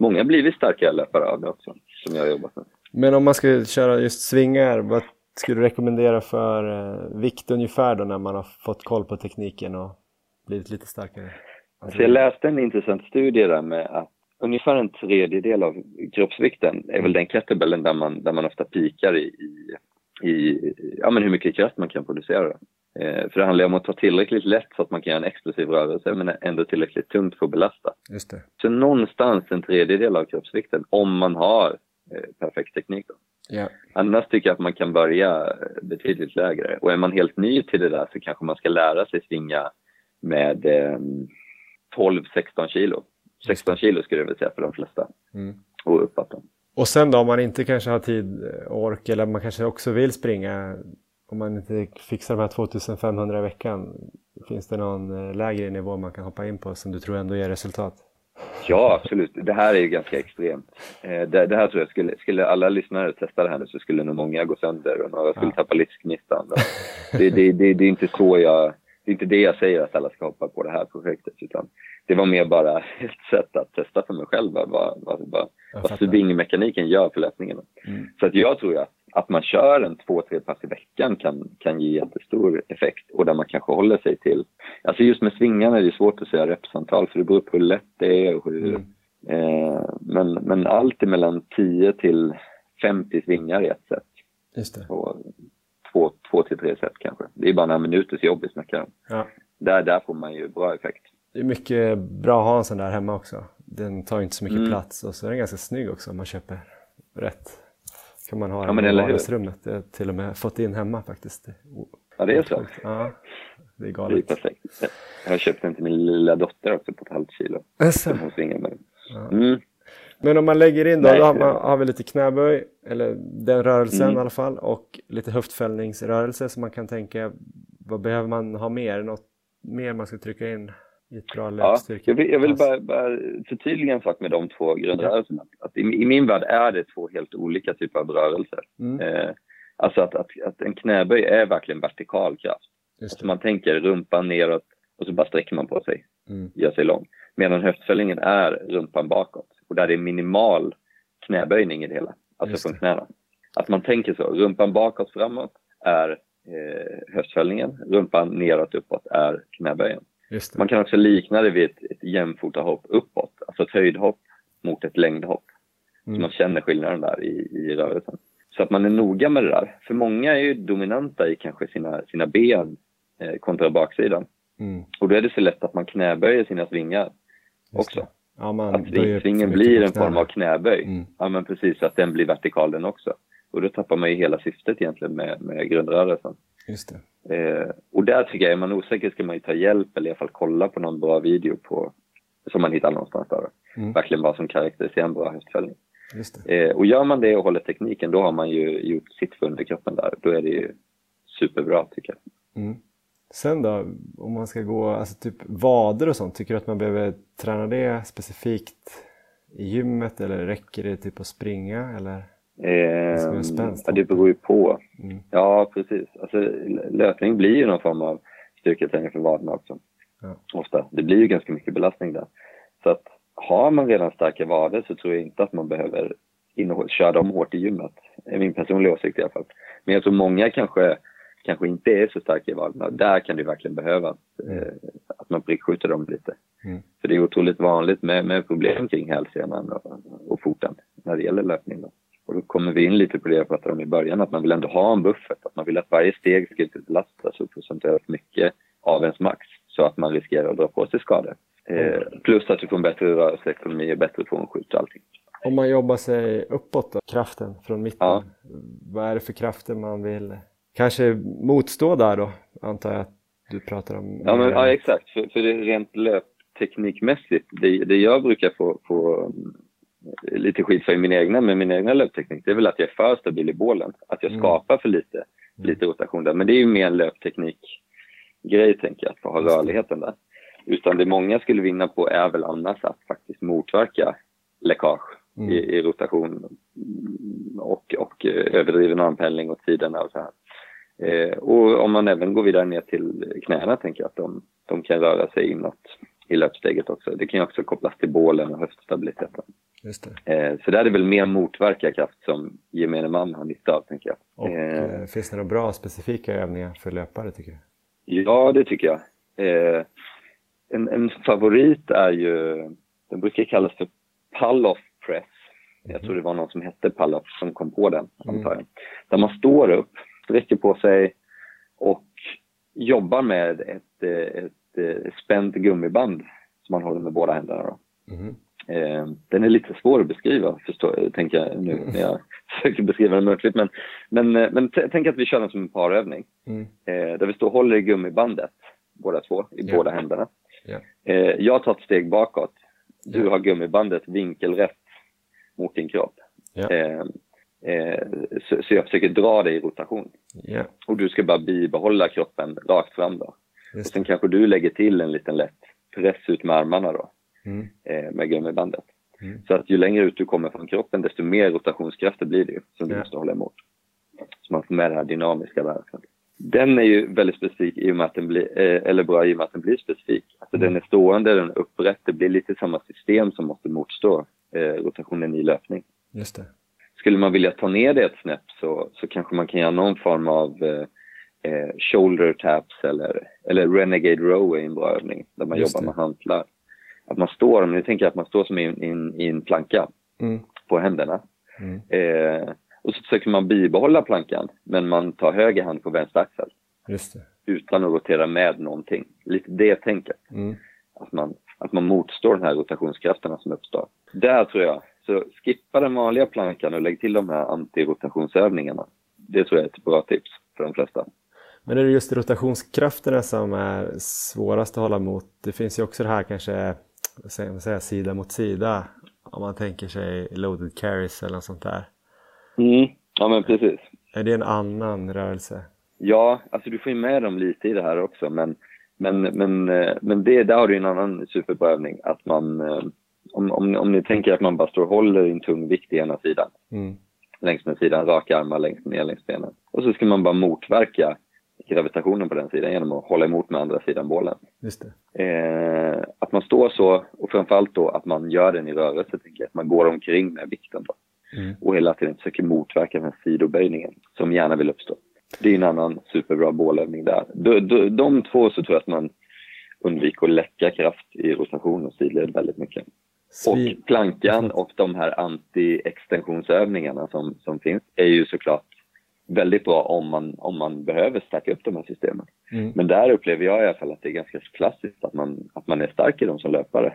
många blivit starka löpare av det också, som jag har jobbat med. Men om man ska köra just svingar, vad skulle du rekommendera för eh, vikt ungefär då när man har fått koll på tekniken och blivit lite starkare? Alltså jag läste en intressant studie där med att ungefär en tredjedel av kroppsvikten är väl den kettlebellen där man, där man ofta pikar i, i, i ja, men hur mycket kraft man kan producera. Eh, för det handlar om att ta tillräckligt lätt så att man kan göra en explosiv rörelse men ändå tillräckligt tungt för att belasta. Just det. Så någonstans en tredjedel av kroppsvikten om man har eh, perfekt teknik. Då. Yeah. Annars tycker jag att man kan börja eh, betydligt lägre. Och är man helt ny till det där så kanske man ska lära sig svinga med eh, 12-16 kilo. 16 kilo skulle jag vilja säga för de flesta. Mm. Och uppåt. Och sen då om man inte kanske har tid, ork eller man kanske också vill springa om man inte fixar de här 2500 i veckan, finns det någon eh, lägre nivå man kan hoppa in på som du tror ändå ger resultat? Ja, absolut. Det här är ju ganska extremt. Eh, det, det, här tror jag, skulle, skulle alla lyssnare testa det här nu så skulle nog många gå sönder och några skulle tappa livsgnistan. Det, det, det, det är inte så jag det är inte det jag säger att alla ska hoppa på det här projektet utan det var mer bara ett sätt att testa för mig själv vad, vad, vad, vad stubingmekaniken gör för löpningen. Mm. Så att jag tror att, att man kör en två, tre pass i veckan kan, kan ge jättestor effekt och där man kanske håller sig till, alltså just med svingarna är det svårt att säga repsantal för det beror på hur lätt det är och hur, mm. eh, men, men allt mellan 10 till 50 svingar i ett sätt. Just det. Och två, två till tre set kanske. Det är bara några minuters jobb vi snackar ja. där, där får man ju bra effekt. Det är mycket bra att ha en sån där hemma också. Den tar inte så mycket mm. plats och så är den ganska snygg också om man köper rätt. Kan man ha den ja, i vardagsrummet. Jag har till och med fått in hemma faktiskt. Ja, det är så? Ja, det är galet. Det är perfekt. Jag har köpt den till min lilla dotter också på ett halvt kilo. Som hon svingar med. Ja. Mm. Men om man lägger in då, Nej, då har, man, har vi lite knäböj, eller den rörelsen mm. i alla fall, och lite höftfällningsrörelse så man kan tänka, vad behöver man ha mer? Något mer man ska trycka in ett bra löpstyrka? Ja, jag vill, jag vill bara, bara förtydliga en sak med de två grundrörelserna. Att i, I min värld är det två helt olika typer av rörelser. Mm. Eh, alltså att, att, att, en knäböj är verkligen vertikal kraft. Alltså man tänker rumpan neråt och så bara sträcker man på sig, mm. gör sig lång. Medan höftfällningen är rumpan bakåt och där det är minimal knäböjning i det hela, alltså från knäna. Att man tänker så, rumpan bakåt framåt är eh, höftfällningen, rumpan neråt uppåt är knäböjen. Man kan också likna det vid ett, ett jämfotahopp uppåt, alltså ett höjdhopp mot ett längdhopp. Mm. Så man känner skillnaden där i, i rörelsen. Så att man är noga med det där. För många är ju dominanta i kanske sina, sina ben eh, kontra baksidan. Mm. Och då är det så lätt att man knäböjer sina svingar också. Ja, man att svingen blir en form av knäböj. Mm. Ja, men precis, att den blir vertikal den också. Och då tappar man ju hela syftet egentligen med, med grundrörelsen. Just det. Eh, och där tycker jag, är man osäker ska man ju ta hjälp eller i alla fall kolla på någon bra video på, som man hittar någonstans där. Mm. Verkligen vad som karaktäriserar en bra höftfällning. Eh, och gör man det och håller tekniken, då har man ju gjort sitt för underkroppen där. Då är det ju superbra tycker jag. Mm. Sen då, om man ska gå, alltså typ vader och sånt, tycker du att man behöver träna det specifikt i gymmet eller räcker det typ att springa eller? Eh, ja, det beror ju på. Mm. Ja, precis. Alltså, löpning blir ju någon form av styrketräning för vaderna också. Ja. Ofta. Det blir ju ganska mycket belastning där. Så att har man redan starka vader så tror jag inte att man behöver köra dem hårt i gymmet. Det är min personliga åsikt i alla fall. Men jag tror många kanske kanske inte är så starka i vaderna. Där kan det verkligen behövas mm. eh, att man prickskjuter dem lite. Mm. För det är otroligt vanligt med, med problem kring hälsenan och, och foten när det gäller löpning. Då. Och då kommer vi in lite på det jag pratade om i början, att man vill ändå ha en buffert. Att man vill att varje steg ska inte belasta så procentuellt mycket av ens max så att man riskerar att dra på sig skador. Eh, plus att du får en bättre rörelseekonomi och bättre frånskjut och allting. Om man jobbar sig uppåt då, kraften från mitten, ja. vad är det för krafter man vill kanske motstå där då, antar jag att du pratar om? Ja, men, ja exakt. För, för det rent löpteknikmässigt, det, det jag brukar få, få mm, lite skit för i min egna, med min egna löpteknik, det är väl att jag är för stabil i bålen. Att jag mm. skapar för lite, mm. lite rotation där. Men det är ju mer en löpteknik-grej, tänker jag, att få ha rörligheten där. Utan det många skulle vinna på är väl annars att faktiskt motverka läckage mm. i, i, rotation och, och eh, överdriven armhällning och tiderna och så här. Eh, och om man även går vidare ner till knäna tänker jag att de, de kan röra sig inåt i löpsteget också. Det kan ju också kopplas till bålen och höftstabiliteten. Just det. Eh, så där är det väl mer motverka kraft som gemene man har nytta av, tänker jag. Och eh, eh, finns det några bra specifika övningar för löpare, tycker du? Ja, det tycker jag. Eh, en, en, favorit är ju, den brukar kallas för pull-off press. Jag tror det var någon som hette pull-off som kom på den, mm. antar jag. Där man står upp sträcker på sig och jobbar med ett, ett, ett spänt gummiband som man håller med båda händerna. Då. Mm. den är lite svår att beskriva, förstår, tänker jag nu när jag försöker beskriva den muntligt. Men, men, men tänk att vi kör den som en parövning. Mm. Eh, där vi står och håller i gummibandet, båda två, i yeah. båda händerna. Yeah. jag tar ett steg bakåt. Du yeah. har gummibandet vinkelrätt mot din kropp. Eh, så, så, jag försöker dra dig i rotation. Och du ska bara bibehålla kroppen rakt fram då. Och sen kanske du lägger till en liten lätt press ut med armarna då, mm. eh, med gummibandet. Mm. Så att ju längre ut du kommer från kroppen, desto mer rotationskrafter blir det ju, som du Ja. måste hålla emot. Så man får med det här dynamiska verkan. Den är ju väldigt specifik i och med att den blir, eh, eller bra i och med att den blir specifik. Alltså Mm. den är stående, den är upprätt, det blir lite samma system som måste motstå eh, rotationen i löpning. Just det. Skulle man vilja ta ner det ett snäpp så, så kanske man kan göra någon form av eh, eh, shoulder taps eller, eller renegade row är en bra övning där man Just jobbar det. med hantlar. Att man står, ni tänker att man står som i, en- i, en- planka Mm. på händerna. Mm. Eh, och så försöker man bibehålla plankan men man tar höger hand på vänster axel utan att rotera med någonting. Lite det tänket. Mm. Att man, att man motstår de här rotationskrafterna som uppstår. Där tror jag. Så skippa den vanliga plankan och lägg till de här antirotationsövningarna. Det tror jag är ett bra tips för de flesta. Men är det just rotationskrafterna som är svårast att hålla emot? Det finns ju också det här kanske, vad säger sida mot sida. Om man tänker sig loaded carries eller något sånt där. Mm. Ja, men precis. Är det en annan rörelse? Ja, alltså du får ju med dem lite i det här också, men, men, men, eh, men det, där har du en annan superbra övning. Att man, eh, om, om, om ni tänker att man bara står och håller i en tung vikt i ena sidan, Mm. längs med sidan, raka armar längst ner längs benen. Och så ska man bara motverka gravitationen på den sidan genom att hålla emot med andra sidan bålen. Just det. Eh, att man står så och framförallt då att man gör den i rörelse, tänker jag. Att man går omkring med vikten då. Mm. Och hela tiden försöker motverka den här sidoböjningen som gärna vill uppstå. Det är en annan superbra bålövning där. De, de, de två så tror jag att man undviker att läcka kraft i rotation och sidled väldigt mycket. Svi- Och plankan och de här anti-extensionsövningarna som, som finns är ju såklart väldigt bra om man, om man behöver stärka upp de här systemen. Mm. Men där upplever jag i alla fall att det är ganska klassiskt att man, att man är stark i dem som löpare.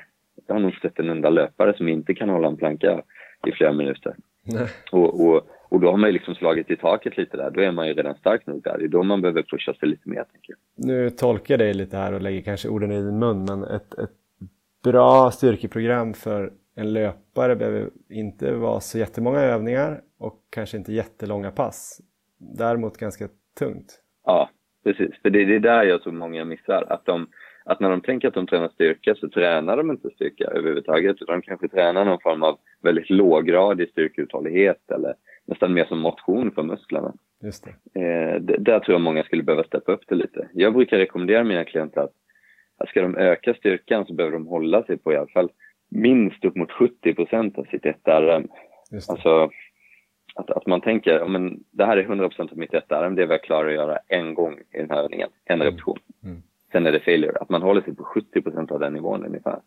Jag har nog sett en enda löpare som inte kan hålla en planka i flera minuter. Nej. Och, och, och då har man ju liksom slagit i taket lite där. Då är man ju redan stark nog där. Det är då man behöver pusha sig lite mer, tänker jag. Nu tolkar jag dig lite här och lägger kanske orden i din mun men ett, ett bra styrkeprogram för en löpare behöver inte vara så jättemånga övningar och kanske inte jättelånga pass. Däremot ganska tungt. Ja, precis. För det, det är där jag tror många missar. Att, de, att när de tänker att de tränar styrka så tränar de inte styrka överhuvudtaget. Utan de kanske tränar någon form av väldigt låggradig styrkeuthållighet eller nästan mer som motion för musklerna. Just det. Eh, där tror jag många skulle behöva steppa upp det lite. Jag brukar rekommendera mina klienter att, att ska de öka styrkan så behöver de hålla sig på i alla fall minst upp mot 70 procent av sitt 1RM. Just det. Alltså att, att man tänker, men det här är 100 procent av mitt 1RM, det är vad jag klarar att göra en gång i den här övningen, en repetition. Mm. Sen är det failure. Att man håller sig på 70 procent av den nivån ungefär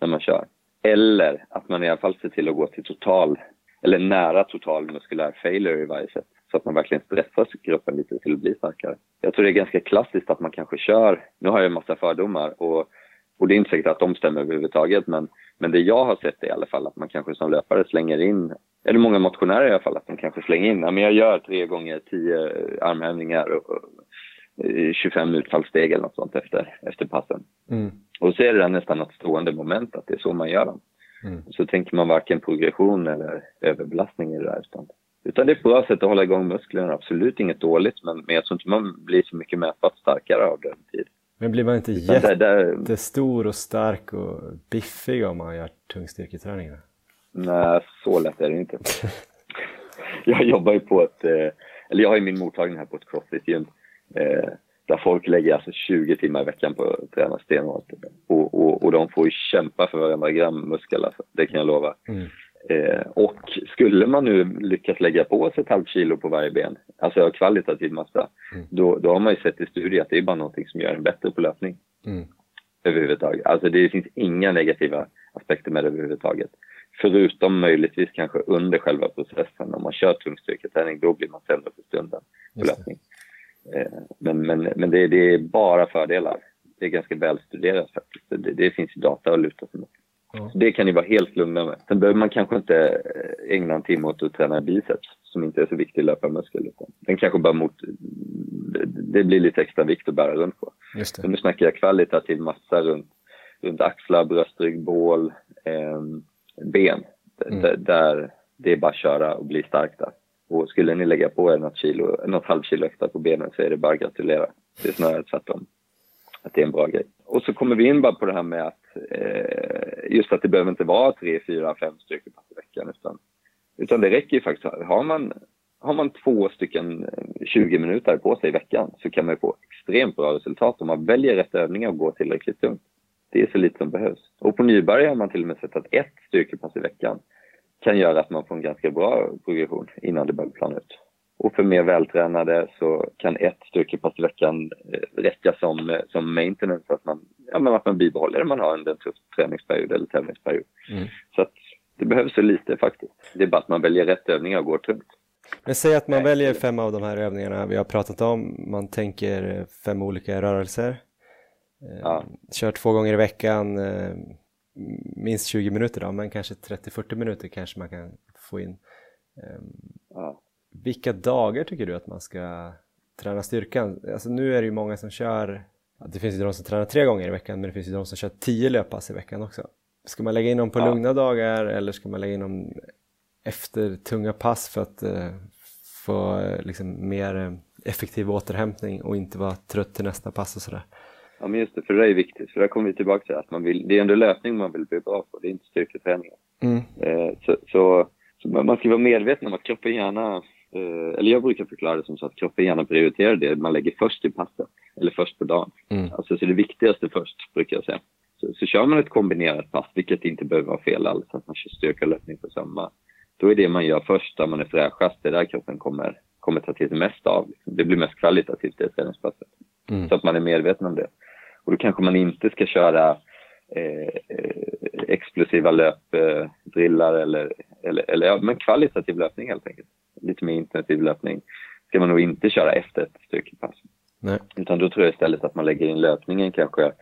när man kör. Eller att man i alla fall ser till att gå till total, eller nära total muskulär failure i varje sätt. Så att man verkligen stressar gruppen lite till att bli starkare. Jag tror det är ganska klassiskt att man kanske kör, nu har jag en massa fördomar och, och det är inte säkert att de stämmer överhuvudtaget men, men det jag har sett är i alla fall att man kanske som löpare slänger in, eller många motionärer i alla fall, att de kanske slänger in, ja, men jag gör tre gånger tio armhävningar och, och eh, 25 utfallssteg eller något sånt efter, efter passen. Mm. Och så är det nästan ett stående moment att det är så man gör dem. Mm. Så tänker man varken progression eller överbelastning i det där. Utan, utan det är ett bra sätt att hålla igång musklerna. Absolut inget dåligt, men, men jag tror inte man blir så mycket mätbart starkare av det. en tid. Men blir man inte jättestor och stark och biffig om man gör tung styrketräning? nej, så lätt är det inte. jag jobbar ju på ett, eh, eller jag har ju min mottagning här på ett crossfit-gym. Eh, där folk lägger alltså 20 timmar i veckan på att träna stenhårt. Och, och, och de får ju kämpa för varenda gram muskel alltså. Det kan jag lova. Mm. Eh, och skulle man nu lyckas lägga på sig ett halvt kilo på varje ben, alltså kvalitativ massa, Mm. då, då har man ju sett i studier att det är bara någonting som gör en bättre på löpning Mm. överhuvudtaget. Alltså det finns inga negativa aspekter med det överhuvudtaget. Förutom möjligtvis kanske under själva processen. Om man kör tung styrketräning, då blir man sämre för stunden på löpning. Eh, men men, men det, det är bara fördelar. Det är ganska välstuderat faktiskt. Det, det finns ju data att luta sig mot. Ja. Det kan ni vara helt lugna med. Sen behöver man kanske inte eh, ägna en timme åt att träna biceps som inte är så viktig löparmuskel. Utan den kanske bara mot... Det blir lite extra vikt att bära runt på. Just det. nu snackar jag kvalitativ massa runt, runt axlar, bröstrygg, bål, eh, ben. Mm. Där det är bara att köra och bli stark där. Och skulle ni lägga på er något, kilo, något halvkilo extra på benen så är det bara att gratulera. Det är snarare tvärtom. Att det är en bra grej. Och så kommer vi in bara på det här med att eh, just att det behöver inte vara tre, fyra, fem styrkepass i veckan. Utan, utan det räcker ju faktiskt. Har man, har man två stycken eh, 20 minuter på sig i veckan så kan man ju få extremt bra resultat om man väljer rätt övningar och går tillräckligt tungt. Det är så lite som behövs. Och på Nyberg har man till och med sett att ett styrkepass i veckan kan göra att man får en ganska bra progression innan det börjar plana ut. Och för mer vältränade så kan ett styrkepass i veckan eh, räcka som, eh, som maintenance, att man, ja, men att man bibehåller det man har under en tuff träningsperiod eller tävlingsperiod. Mm. Så att det behövs så lite faktiskt. Det är bara att man väljer rätt övningar och går tungt. Men säg att man väljer fem av de här övningarna vi har pratat om, man tänker fem olika rörelser. Eh, ja. Kör två gånger i veckan, minst 20 minuter då, men kanske 30-40 minuter kanske man kan få in. Ja. Vilka dagar tycker du att man ska träna styrkan? Alltså nu är det ju många som kör, det finns ju de som tränar tre gånger i veckan men det finns ju de som kör tio löppass i veckan också. Ska man lägga in dem på ja. lugna dagar eller ska man lägga in dem efter tunga pass för att uh, få uh, liksom mer uh, effektiv återhämtning och inte vara trött till nästa pass och sådär? Ja men just det, för det är viktigt, för där kommer vi tillbaka till att man vill, det är ändå löpning man vill bli bra på, det är inte styrketräning. Mm. så, så, så, man ska vara medveten om att kroppen gärna Eh, eller jag brukar förklara det som så att kroppen gärna prioriterar det man lägger först i passet, eller först på dagen. Mm. Alltså så det viktigaste först, brukar jag säga. Så, så kör man ett kombinerat pass, vilket inte behöver vara fel alls, att man kör styrka och löpning på samma, då är det man gör först, där man är fräschast, det är där kroppen kommer, kommer ta till sig mest av. Det blir mest kvalitativt det träningspasset. Mm. Så att man är medveten om det. Och då kanske man inte ska köra eh, explosiva löpdrillar eller, eller, eller ja, men kvalitativ löpning helt enkelt. Lite mer intensiv löpning ska man nog inte köra efter ett styrkepass. Nej. Utan då tror jag istället att man lägger in löpningen kanske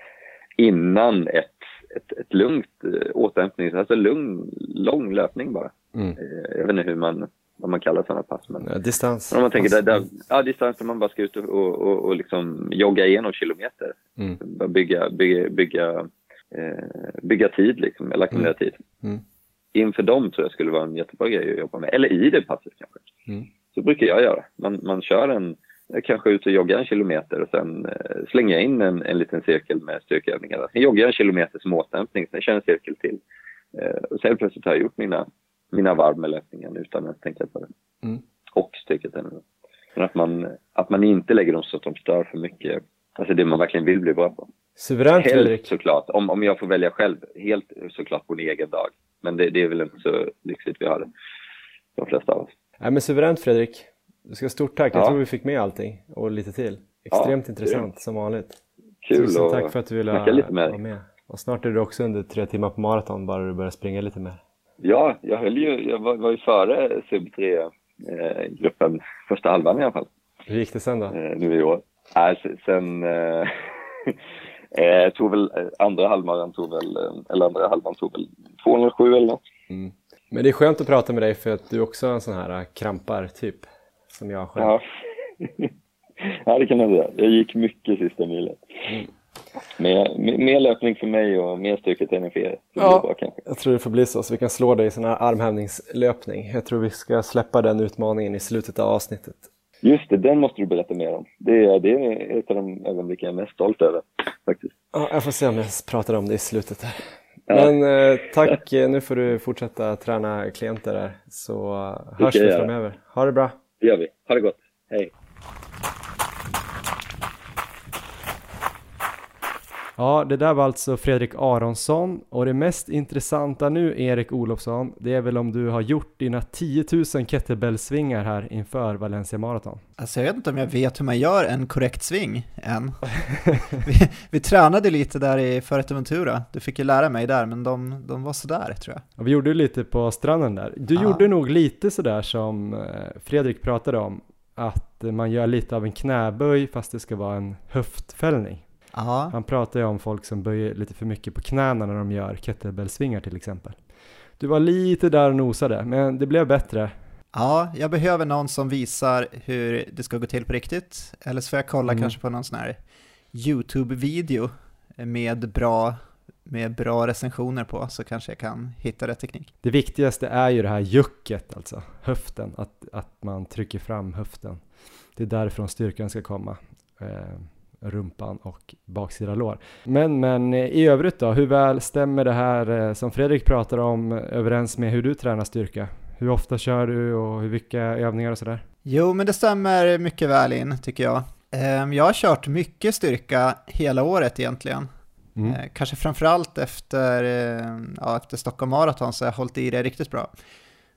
innan ett, ett, ett lugnt äh, återhämtning, alltså lugn, lång löpning bara. Mm. Eh, jag vet inte hur man, vad man kallar sådana pass. Men, ja, distans. Om man tänker där, där, ja, distans där man bara ska ut och, och, och, och liksom jogga igenom kilometer. Mm. Bygga, bygga, bygga eh, bygga tid, liksom, eller ackumulera mm. tid. Mm. Inför dem tror jag skulle vara en jättebra grej att jobba med, eller i det passet kanske. Mm. Så brukar jag göra. Man, man kör en, kanske ut och joggar en kilometer och sen eh, slänger jag in en, en liten cirkel med styrkeövningar. Sen joggar jag en kilometer som återhämtning, sen kör jag en cirkel till. Eh, och sen plötsligt har jag gjort mina, mina varv med löpningen utan att tänka på det. Mm. Och styrketräning. Men att man, att man inte lägger dem så att de stör för mycket, alltså det man verkligen vill bli bra på. Suveränt Helt Fredrik. såklart, om, om jag får välja själv. Helt såklart på en egen dag. Men det, det är väl inte så lyxigt vi har det, de flesta av oss. Nej men suveränt Fredrik. Du ska stort tack, ja. jag tror vi fick med allting och lite till. Extremt ja, intressant som vanligt. Kul Tusen tack för att du ville vara med. Och snart är du också under tre timmar på maraton bara du börjar springa lite mer. Ja, jag höll ju, jag var, var ju före sub 3-gruppen, eh, första halvan i alla fall. Hur gick det sen då? Eh, nu i år. Äh, sen, eh, Eh, tog väl eh, andra halvan tog väl, eh, eller andra halvan tog väl 207 eller något. Mm. Men det är skönt att prata med dig för att du också är en sån här eh, krampar typ som jag själv. Ja, ja det kan man säga. Jag gick mycket sista milen. Mm. Mer, mer löpning för mig och mer styrketräning för er. Ja, bra, jag tror det får bli så, så vi kan slå dig i sån här armhävningslöpning. Jag tror vi ska släppa den utmaningen i slutet av avsnittet. Just det, den måste du berätta mer om. Det är, det är ett av de ögonblick jag är mest stolt över. Faktiskt. Ja, jag får se om jag pratar om det i slutet här. Ja. Men eh, tack, nu får du fortsätta träna klienter där, så hörs vi framöver. Ha det bra! Det gör vi. Ha det gott. Hej! Ja, det där var alltså Fredrik Aronsson och det mest intressanta nu Erik Olofsson, det är väl om du har gjort dina 10 000 kettlebellsvingar här inför Valencia Marathon? Alltså jag vet inte om jag vet hur man gör en korrekt sving än. vi, vi tränade lite där i Fuerteventura, du fick ju lära mig där, men de, de var sådär tror jag. Ja, vi gjorde lite på stranden där. Du ja. gjorde nog lite sådär som eh, Fredrik pratade om, att man gör lite av en knäböj fast det ska vara en höftfällning. Aha. Han pratar ju om folk som böjer lite för mycket på knäna när de gör kettlebellsvingar till exempel. Du var lite där och nosade, men det blev bättre. Ja, jag behöver någon som visar hur det ska gå till på riktigt. Eller så får jag kolla mm. kanske på någon sån här YouTube-video med bra med bra recensioner på så kanske jag kan hitta rätt teknik. Det viktigaste är ju det här jucket alltså, höften, att, att man trycker fram höften. Det är därifrån styrkan ska komma. Eh, rumpan och baksida lår. Men, men i övrigt då, hur väl stämmer det här eh, som Fredrik pratar om överens med hur du tränar styrka? Hur ofta kör du och hur vilka övningar och sådär? Jo, men det stämmer mycket väl in tycker jag. Ehm, jag har kört mycket styrka hela året egentligen. Mm. Eh, kanske framförallt efter, eh, ja, efter Stockholm Marathon så har jag hållit i det riktigt bra.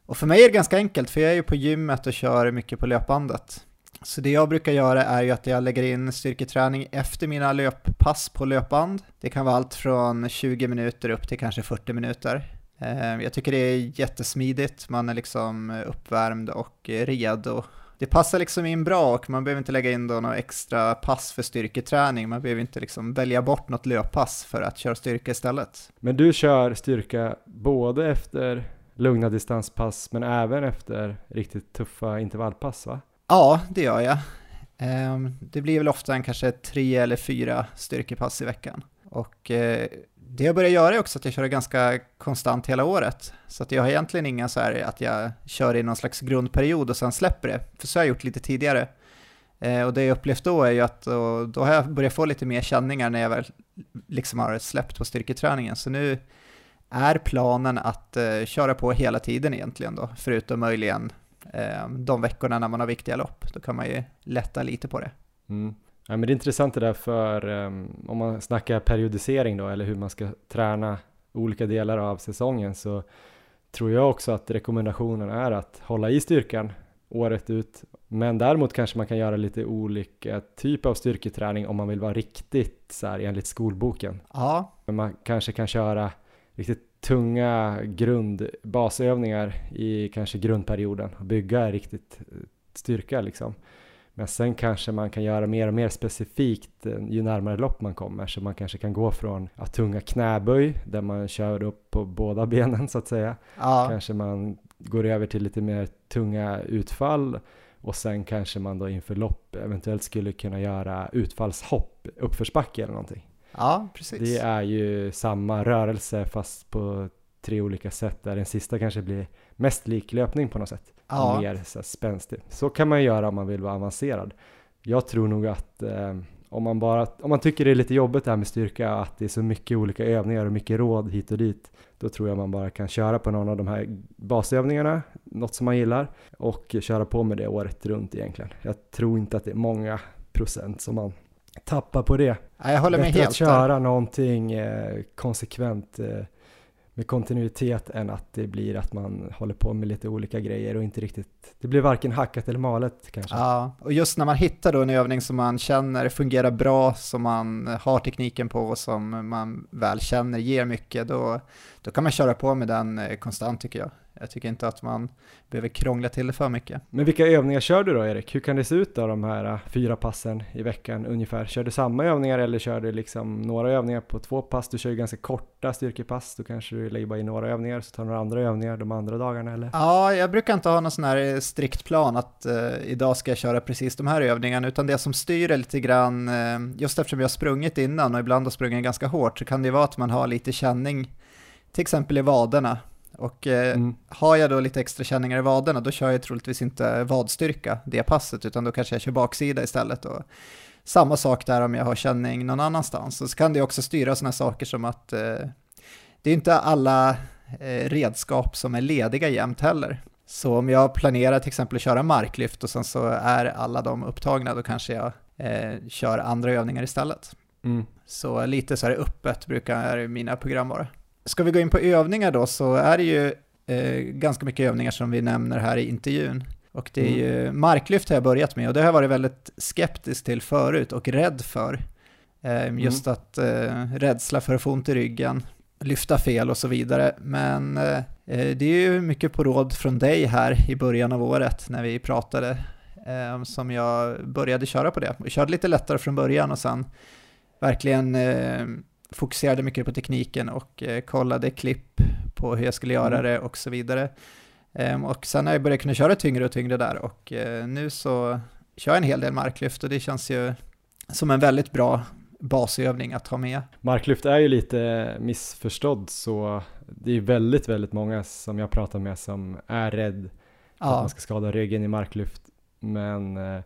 Och för mig är det ganska enkelt, för jag är ju på gymmet och kör mycket på löpbandet. Så det jag brukar göra är ju att jag lägger in styrketräning efter mina löppass på löpband. Det kan vara allt från 20 minuter upp till kanske 40 minuter. Eh, jag tycker det är jättesmidigt, man är liksom uppvärmd och redo. Det passar liksom in bra och man behöver inte lägga in då några extra pass för styrketräning. Man behöver inte liksom välja bort något löppass för att köra styrka istället. Men du kör styrka både efter lugna distanspass men även efter riktigt tuffa intervallpass va? Ja, det gör jag. Ehm, det blir väl ofta en kanske tre eller fyra styrkepass i veckan. Och eh, det jag börjar göra är också att jag kör ganska konstant hela året. Så att jag har egentligen inga så här att jag kör i någon slags grundperiod och sen släpper det. För så har jag gjort lite tidigare. Eh, och det jag upplevt då är ju att då, då har jag börjat få lite mer känningar när jag väl liksom har släppt på styrketräningen. Så nu är planen att eh, köra på hela tiden egentligen då, förutom möjligen de veckorna när man har viktiga lopp. Då kan man ju lätta lite på det. Mm. Ja, men det är intressant det där för um, om man snackar periodisering då eller hur man ska träna olika delar av säsongen så tror jag också att rekommendationen är att hålla i styrkan året ut. Men däremot kanske man kan göra lite olika typ av styrketräning om man vill vara riktigt så här enligt skolboken. Ja. Men man kanske kan köra riktigt tunga grundbasövningar i kanske grundperioden och bygga riktigt eh, styrka liksom. Men sen kanske man kan göra mer och mer specifikt eh, ju närmare lopp man kommer. Så man kanske kan gå från att tunga knäböj där man kör upp på båda benen så att säga. Ja. Kanske man går över till lite mer tunga utfall och sen kanske man då inför lopp eventuellt skulle kunna göra utfallshopp, uppförsbacke eller någonting. Ja, precis. Det är ju samma rörelse fast på tre olika sätt där den sista kanske blir mest lik löpning på något sätt ja. mer så spänstig. Så kan man göra om man vill vara avancerad. Jag tror nog att eh, om, man bara, om man tycker det är lite jobbigt det här med styrka, att det är så mycket olika övningar och mycket råd hit och dit, då tror jag man bara kan köra på någon av de här basövningarna, något som man gillar, och köra på med det året runt egentligen. Jag tror inte att det är många procent som man tappar på det. Ja, jag håller med Bättre helt att köra där. någonting eh, konsekvent eh, med kontinuitet än att det blir att man håller på med lite olika grejer och inte riktigt, det blir varken hackat eller malet kanske. Ja, och just när man hittar då en övning som man känner fungerar bra, som man har tekniken på och som man väl känner ger mycket, då, då kan man köra på med den eh, konstant tycker jag. Jag tycker inte att man behöver krångla till det för mycket. Men vilka övningar kör du då Erik? Hur kan det se ut då de här äh, fyra passen i veckan ungefär? Kör du samma övningar eller kör du liksom några övningar på två pass? Du kör ju ganska korta styrkepass, då kanske du lägger bara in några övningar så tar du några andra övningar de andra dagarna eller? Ja, jag brukar inte ha någon sån här eh, strikt plan att uh, idag ska jag köra precis de här övningarna, utan det som styr är lite grann, uh, just eftersom jag har sprungit innan och ibland har sprungit ganska hårt, så kan det vara att man har lite känning, till exempel i vaderna, och eh, mm. har jag då lite extra känningar i vaderna, då kör jag troligtvis inte vadstyrka det passet, utan då kanske jag kör baksida istället. Och samma sak där om jag har känning någon annanstans. Och så kan det också styra sådana saker som att eh, det är inte alla eh, redskap som är lediga jämt heller. Så om jag planerar till exempel att köra marklyft och sen så är alla de upptagna, då kanske jag eh, kör andra övningar istället. Mm. Så lite så här öppet brukar mina program vara. Ska vi gå in på övningar då så är det ju eh, ganska mycket övningar som vi nämner här i intervjun. Och det är mm. ju marklyft har jag börjat med och det har jag varit väldigt skeptisk till förut och rädd för. Eh, mm. just att eh, rädsla för att få ont i ryggen, lyfta fel och så vidare. Men eh, det är ju mycket på råd från dig här i början av året när vi pratade eh, som jag började köra på det. Jag körde lite lättare från början och sen verkligen eh, fokuserade mycket på tekniken och eh, kollade klipp på hur jag skulle göra mm. det och så vidare. Um, och sen har jag börjat kunna köra tyngre och tyngre där och uh, nu så kör jag en hel del marklyft och det känns ju som en väldigt bra basövning att ha med. Marklyft är ju lite missförstådd så det är väldigt, väldigt många som jag pratar med som är rädd ja. att man ska skada ryggen i marklyft. Men eh,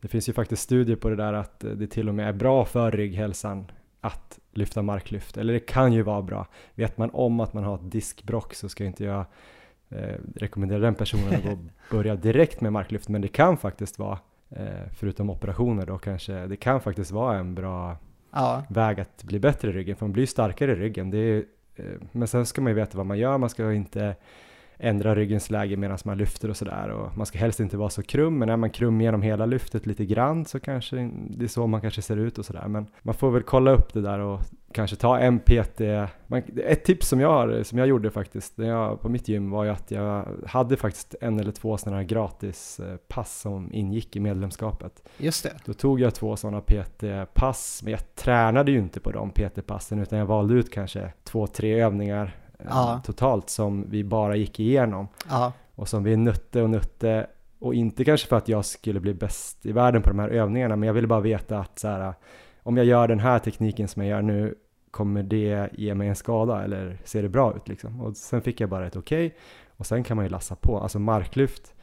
det finns ju faktiskt studier på det där att det till och med är bra för rygghälsan att lyfta marklyft, eller det kan ju vara bra. Vet man om att man har ett diskbrock så ska inte jag eh, rekommendera den personen att börja direkt med marklyft, men det kan faktiskt vara, eh, förutom operationer då kanske, det kan faktiskt vara en bra ja. väg att bli bättre i ryggen, för man blir starkare i ryggen. Det är, eh, men sen ska man ju veta vad man gör, man ska inte ändra ryggens läge medan man lyfter och sådär och man ska helst inte vara så krum men är man krum genom hela lyftet lite grann så kanske det är så man kanske ser ut och sådär men man får väl kolla upp det där och kanske ta en PT. Man, ett tips som jag, har, som jag gjorde faktiskt när jag, på mitt gym var ju att jag hade faktiskt en eller två sådana här gratis eh, som ingick i medlemskapet. Just det. Då tog jag två sådana PT-pass men jag tränade ju inte på de PT-passen utan jag valde ut kanske två, tre övningar ja. totalt som vi bara gick igenom. Ja. Och som vi nötte och nötte och inte kanske för att jag skulle bli bäst i världen på de här övningarna men jag ville bara veta att så här, om jag gör den här tekniken som jag gör nu kommer det ge mig en skada eller ser det bra ut liksom? Och sen fick jag bara ett okej okay, och sen kan man ju lassa på. Alltså marklyft,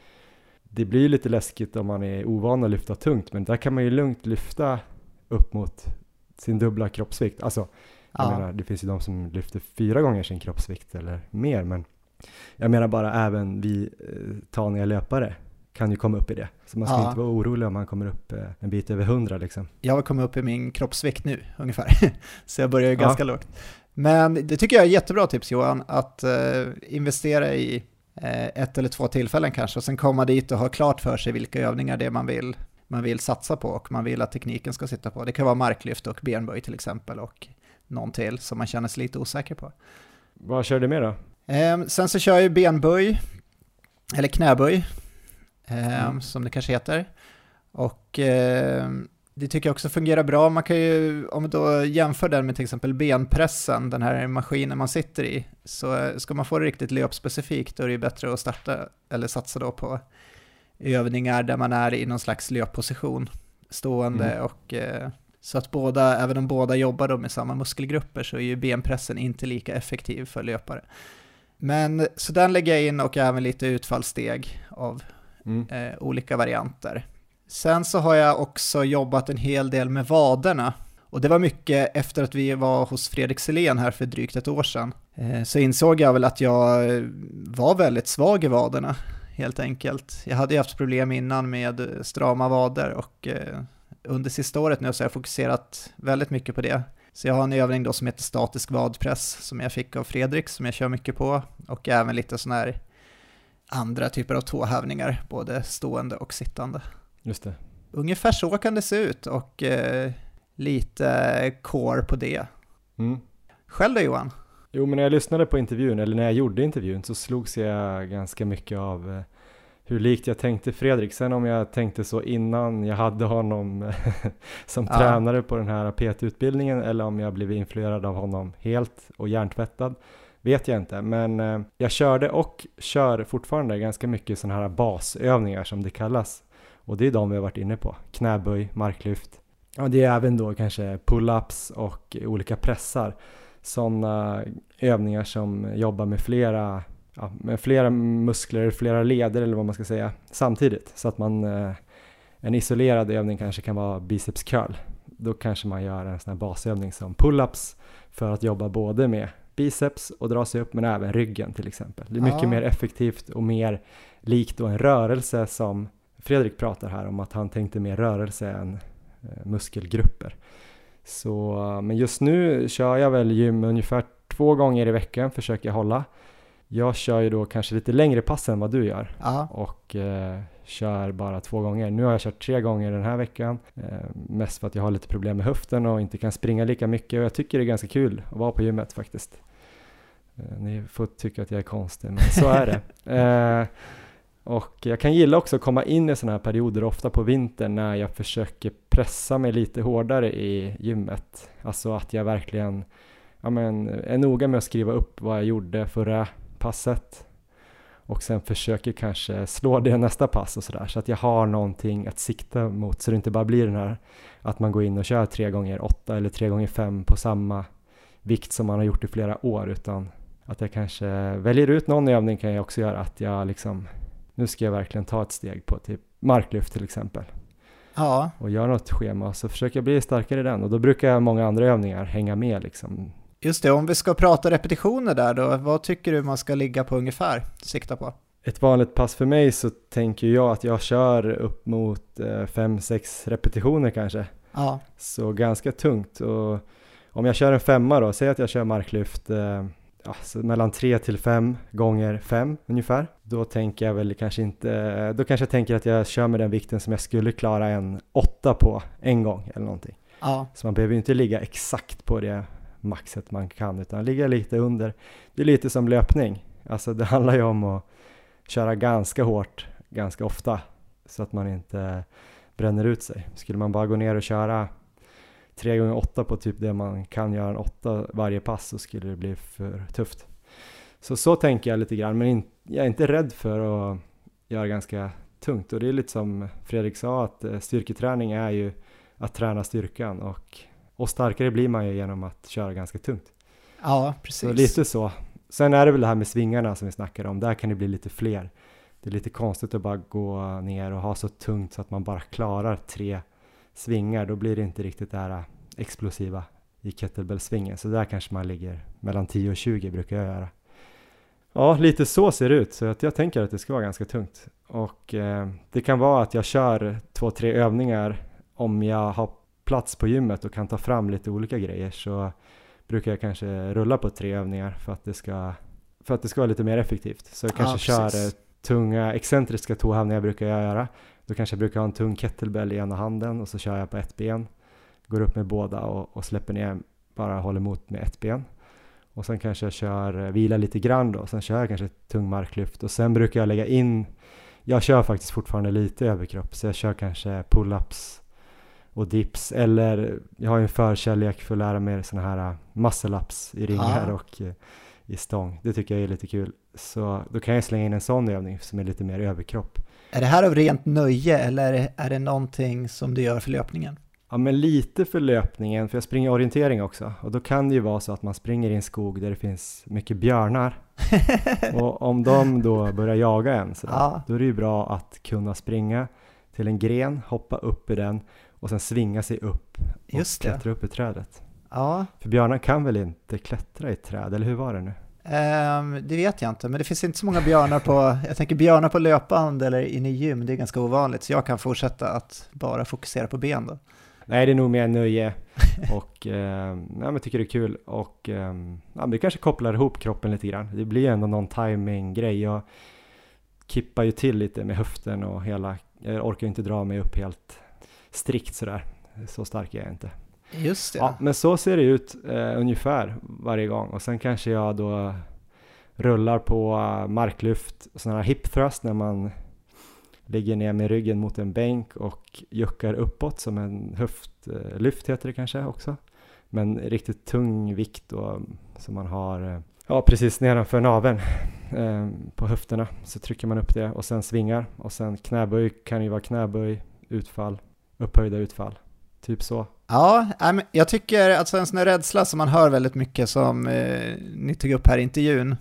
det blir lite läskigt om man är ovan att lyfta tungt men där kan man ju lugnt lyfta upp mot sin dubbla kroppsvikt. Alltså jag ja. menar, det finns ju de som lyfter fyra gånger sin kroppsvikt eller mer, men jag menar bara även vi eh, taniga löpare kan ju komma upp i det. Så man ska ja. inte vara orolig om man kommer upp eh, en bit över hundra liksom. Jag har kommit upp i min kroppsvikt nu ungefär, så jag börjar ju ganska ja. lågt. Men det tycker jag är jättebra tips Johan, att uh, investera i uh, ett eller två tillfällen kanske och sen komma dit och ha klart för sig vilka övningar det är man vill, man vill satsa på och man vill att tekniken ska sitta på. Det kan vara marklyft och benböj till exempel och någon till som man känner sig lite osäker på. Vad kör du med då? Eh, sen så kör jag benböj, eller knäböj, eh, mm. som det kanske heter. Och eh, det tycker jag också fungerar bra. Man kan ju, om man då jämför den med till exempel benpressen, den här maskinen man sitter i, så ska man få det riktigt löpspecifikt då är det bättre att starta eller satsa då på övningar där man är i någon slags löpposition, stående mm. och eh, så att båda, även om båda jobbar då med samma muskelgrupper så är ju benpressen inte lika effektiv för löpare. Men så den lägger jag in och även lite utfallssteg av mm. eh, olika varianter. Sen så har jag också jobbat en hel del med vaderna. Och det var mycket efter att vi var hos Fredrik Selén här för drygt ett år sedan. Eh, så insåg jag väl att jag var väldigt svag i vaderna, helt enkelt. Jag hade ju haft problem innan med strama vader och eh, under sista året nu så har jag fokuserat väldigt mycket på det. Så jag har en övning då som heter statisk vadpress som jag fick av Fredrik som jag kör mycket på och även lite sådana här andra typer av tåhävningar, både stående och sittande. Just det. Ungefär så kan det se ut och eh, lite core på det. Mm. Själv då Johan? Jo, men när jag lyssnade på intervjun, eller när jag gjorde intervjun, så slogs jag ganska mycket av eh, hur likt jag tänkte Fredrik. Sen om jag tänkte så innan jag hade honom som ja. tränare på den här PT-utbildningen eller om jag blev influerad av honom helt och hjärntvättad vet jag inte. Men eh, jag körde och kör fortfarande ganska mycket sådana här basövningar som det kallas. Och det är de vi har varit inne på. Knäböj, marklyft. Och det är även då kanske pull-ups och olika pressar. Sådana övningar som jobbar med flera ja, med flera muskler, flera leder eller vad man ska säga samtidigt. Så att man, eh, en isolerad övning kanske kan vara biceps curl. Då kanske man gör en sån här basövning som pull-ups för att jobba både med biceps och dra sig upp men även ryggen till exempel. Det är mycket ja. mer effektivt och mer likt då en rörelse som Fredrik pratar här om att han tänkte mer rörelse än eh, muskelgrupper. Så, men just nu kör jag väl gym ungefär två gånger i veckan försöker jag hålla. Jag kör ju då kanske lite längre pass än vad du gör Aha. och eh, kör bara två gånger. Nu har jag kört tre gånger den här veckan, eh, mest för att jag har lite problem med höften och inte kan springa lika mycket och jag tycker det är ganska kul att vara på gymmet faktiskt. Eh, ni får tycka att jag är konstig, men så är det. Eh, och jag kan gilla också att komma in i sådana här perioder, ofta på vintern, när jag försöker pressa mig lite hårdare i gymmet. Alltså att jag verkligen ja men, är noga med att skriva upp vad jag gjorde förra passet. Och sen försöker kanske slå det nästa pass och sådär. Så att jag har någonting att sikta mot. Så det inte bara blir den här att man går in och kör tre gånger åtta eller tre gånger fem på samma vikt som man har gjort i flera år. Utan att jag kanske väljer ut någon övning kan jag också göra. Att jag liksom nu ska jag verkligen ta ett steg på typ marklyft till exempel. Ja. Och gör något schema. Så försöker jag bli starkare i den. Och då brukar många andra övningar hänga med liksom. Just det, om vi ska prata repetitioner där då, vad tycker du man ska ligga på ungefär, sikta på? Ett vanligt pass för mig så tänker jag att jag kör upp mot 5-6 repetitioner kanske. Ja. Så ganska tungt och om jag kör en femma då, säg att jag kör marklyft eh, ja, mellan 3 till 5 gånger 5 ungefär. Då tänker jag väl kanske inte, då kanske jag tänker att jag kör med den vikten som jag skulle klara en 8 på en gång eller någonting. Ja. Så man behöver ju inte ligga exakt på det maxet man kan utan ligga lite under. Det är lite som löpning, alltså det handlar ju om att köra ganska hårt ganska ofta så att man inte bränner ut sig. Skulle man bara gå ner och köra 3 gånger 8 på typ det man kan göra en 8 varje pass så skulle det bli för tufft. Så så tänker jag lite grann, men in, jag är inte rädd för att göra ganska tungt och det är lite som Fredrik sa att eh, styrketräning är ju att träna styrkan och, och starkare blir man ju genom att köra ganska tungt. Ja, precis. Så lite så. Sen är det väl det här med svingarna som vi snackade om, där kan det bli lite fler. Det är lite konstigt att bara gå ner och ha så tungt så att man bara klarar tre svingar, då blir det inte riktigt det här explosiva i kettlebell-svingen. Så där kanske man ligger mellan 10 och 20 brukar jag göra. Ja, lite så ser det ut, så att jag tänker att det ska vara ganska tungt. Och eh, det kan vara att jag kör två, tre övningar om jag har plats på gymmet och kan ta fram lite olika grejer så brukar jag kanske rulla på tre övningar för att det ska, för att det ska vara lite mer effektivt. Så jag kanske Ja, kör precis. eh, tunga excentriska toehävningar brukar jag göra. Då kanske jag brukar ha en tung kettlebell i ena handen och så kör jag på ett ben. Går upp med båda och, och släpper ner, bara håller emot med ett ben. Och sen kanske jag kör, eh, vila lite grann då, sen kör jag kanske tung marklyft och sen brukar jag lägga in, jag kör faktiskt fortfarande lite överkropp så jag kör kanske pull-ups och dips eller jag har ju en förkärlek för att lära mig sådana här uh, muscle-ups i ringar Ah. och eh, i stång. Det tycker jag är lite kul. Så då kan jag slänga in en sån övning som är lite mer överkropp. Är det här av rent nöje eller är det någonting som du gör för löpningen? Ja men lite för löpningen, för jag springer orientering också och då kan det ju vara så att man springer i en skog där det finns mycket björnar och om de då börjar jaga en sådär, Ja. då är det ju bra att kunna springa till en gren, hoppa upp i den och sen svinga sig upp och Just det. klättra upp i trädet. Ja, För björnar kan väl inte klättra i träd, eller hur var det nu? ehm, det vet jag inte, men det finns inte så många björnar på, jag tänker björnar på löpband eller inne i gym, det är ganska ovanligt, så jag kan fortsätta att bara fokusera på ben då. Nej, det är nog mer nöje och eh, ja, men tycker det är kul och eh, ja, men det kanske kopplar ihop kroppen lite grann. Det blir ändå någon timing-grej. Jag kippar ju till lite med höften och hela, jag orkar ju inte dra mig upp helt strikt sådär. Så stark är jag inte. Just det. Ja, men så ser det ut eh, ungefär varje gång och sen kanske jag då rullar på eh, marklyft, sådana här hip thrust när man ligger ner med ryggen mot en bänk och juckar uppåt som en höftlyft heter det kanske också. Men riktigt tung vikt då som man har eh, ja, precis nedanför naveln eh, på höfterna så trycker man upp det och sen svingar och sen knäböj kan ju vara knäböj, utfall, upphöjda utfall. Typ så. Ja, jag tycker alltså en sån här rädsla som man hör väldigt mycket som eh, ni tog upp här i intervjun,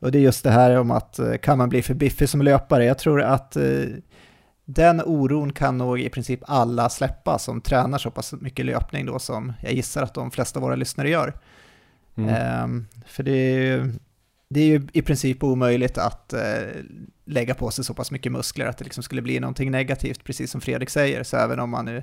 och det är just det här om att eh, kan man bli för biffig som löpare? Jag tror att eh, den oron kan nog i princip alla släppa som tränar så pass mycket löpning då som jag gissar att de flesta av våra lyssnare gör. Mm. Ehm, för det är, ju, det är ju i princip omöjligt att eh, lägga på sig så pass mycket muskler att det liksom skulle bli någonting negativt, precis som Fredrik säger. Så även om man nu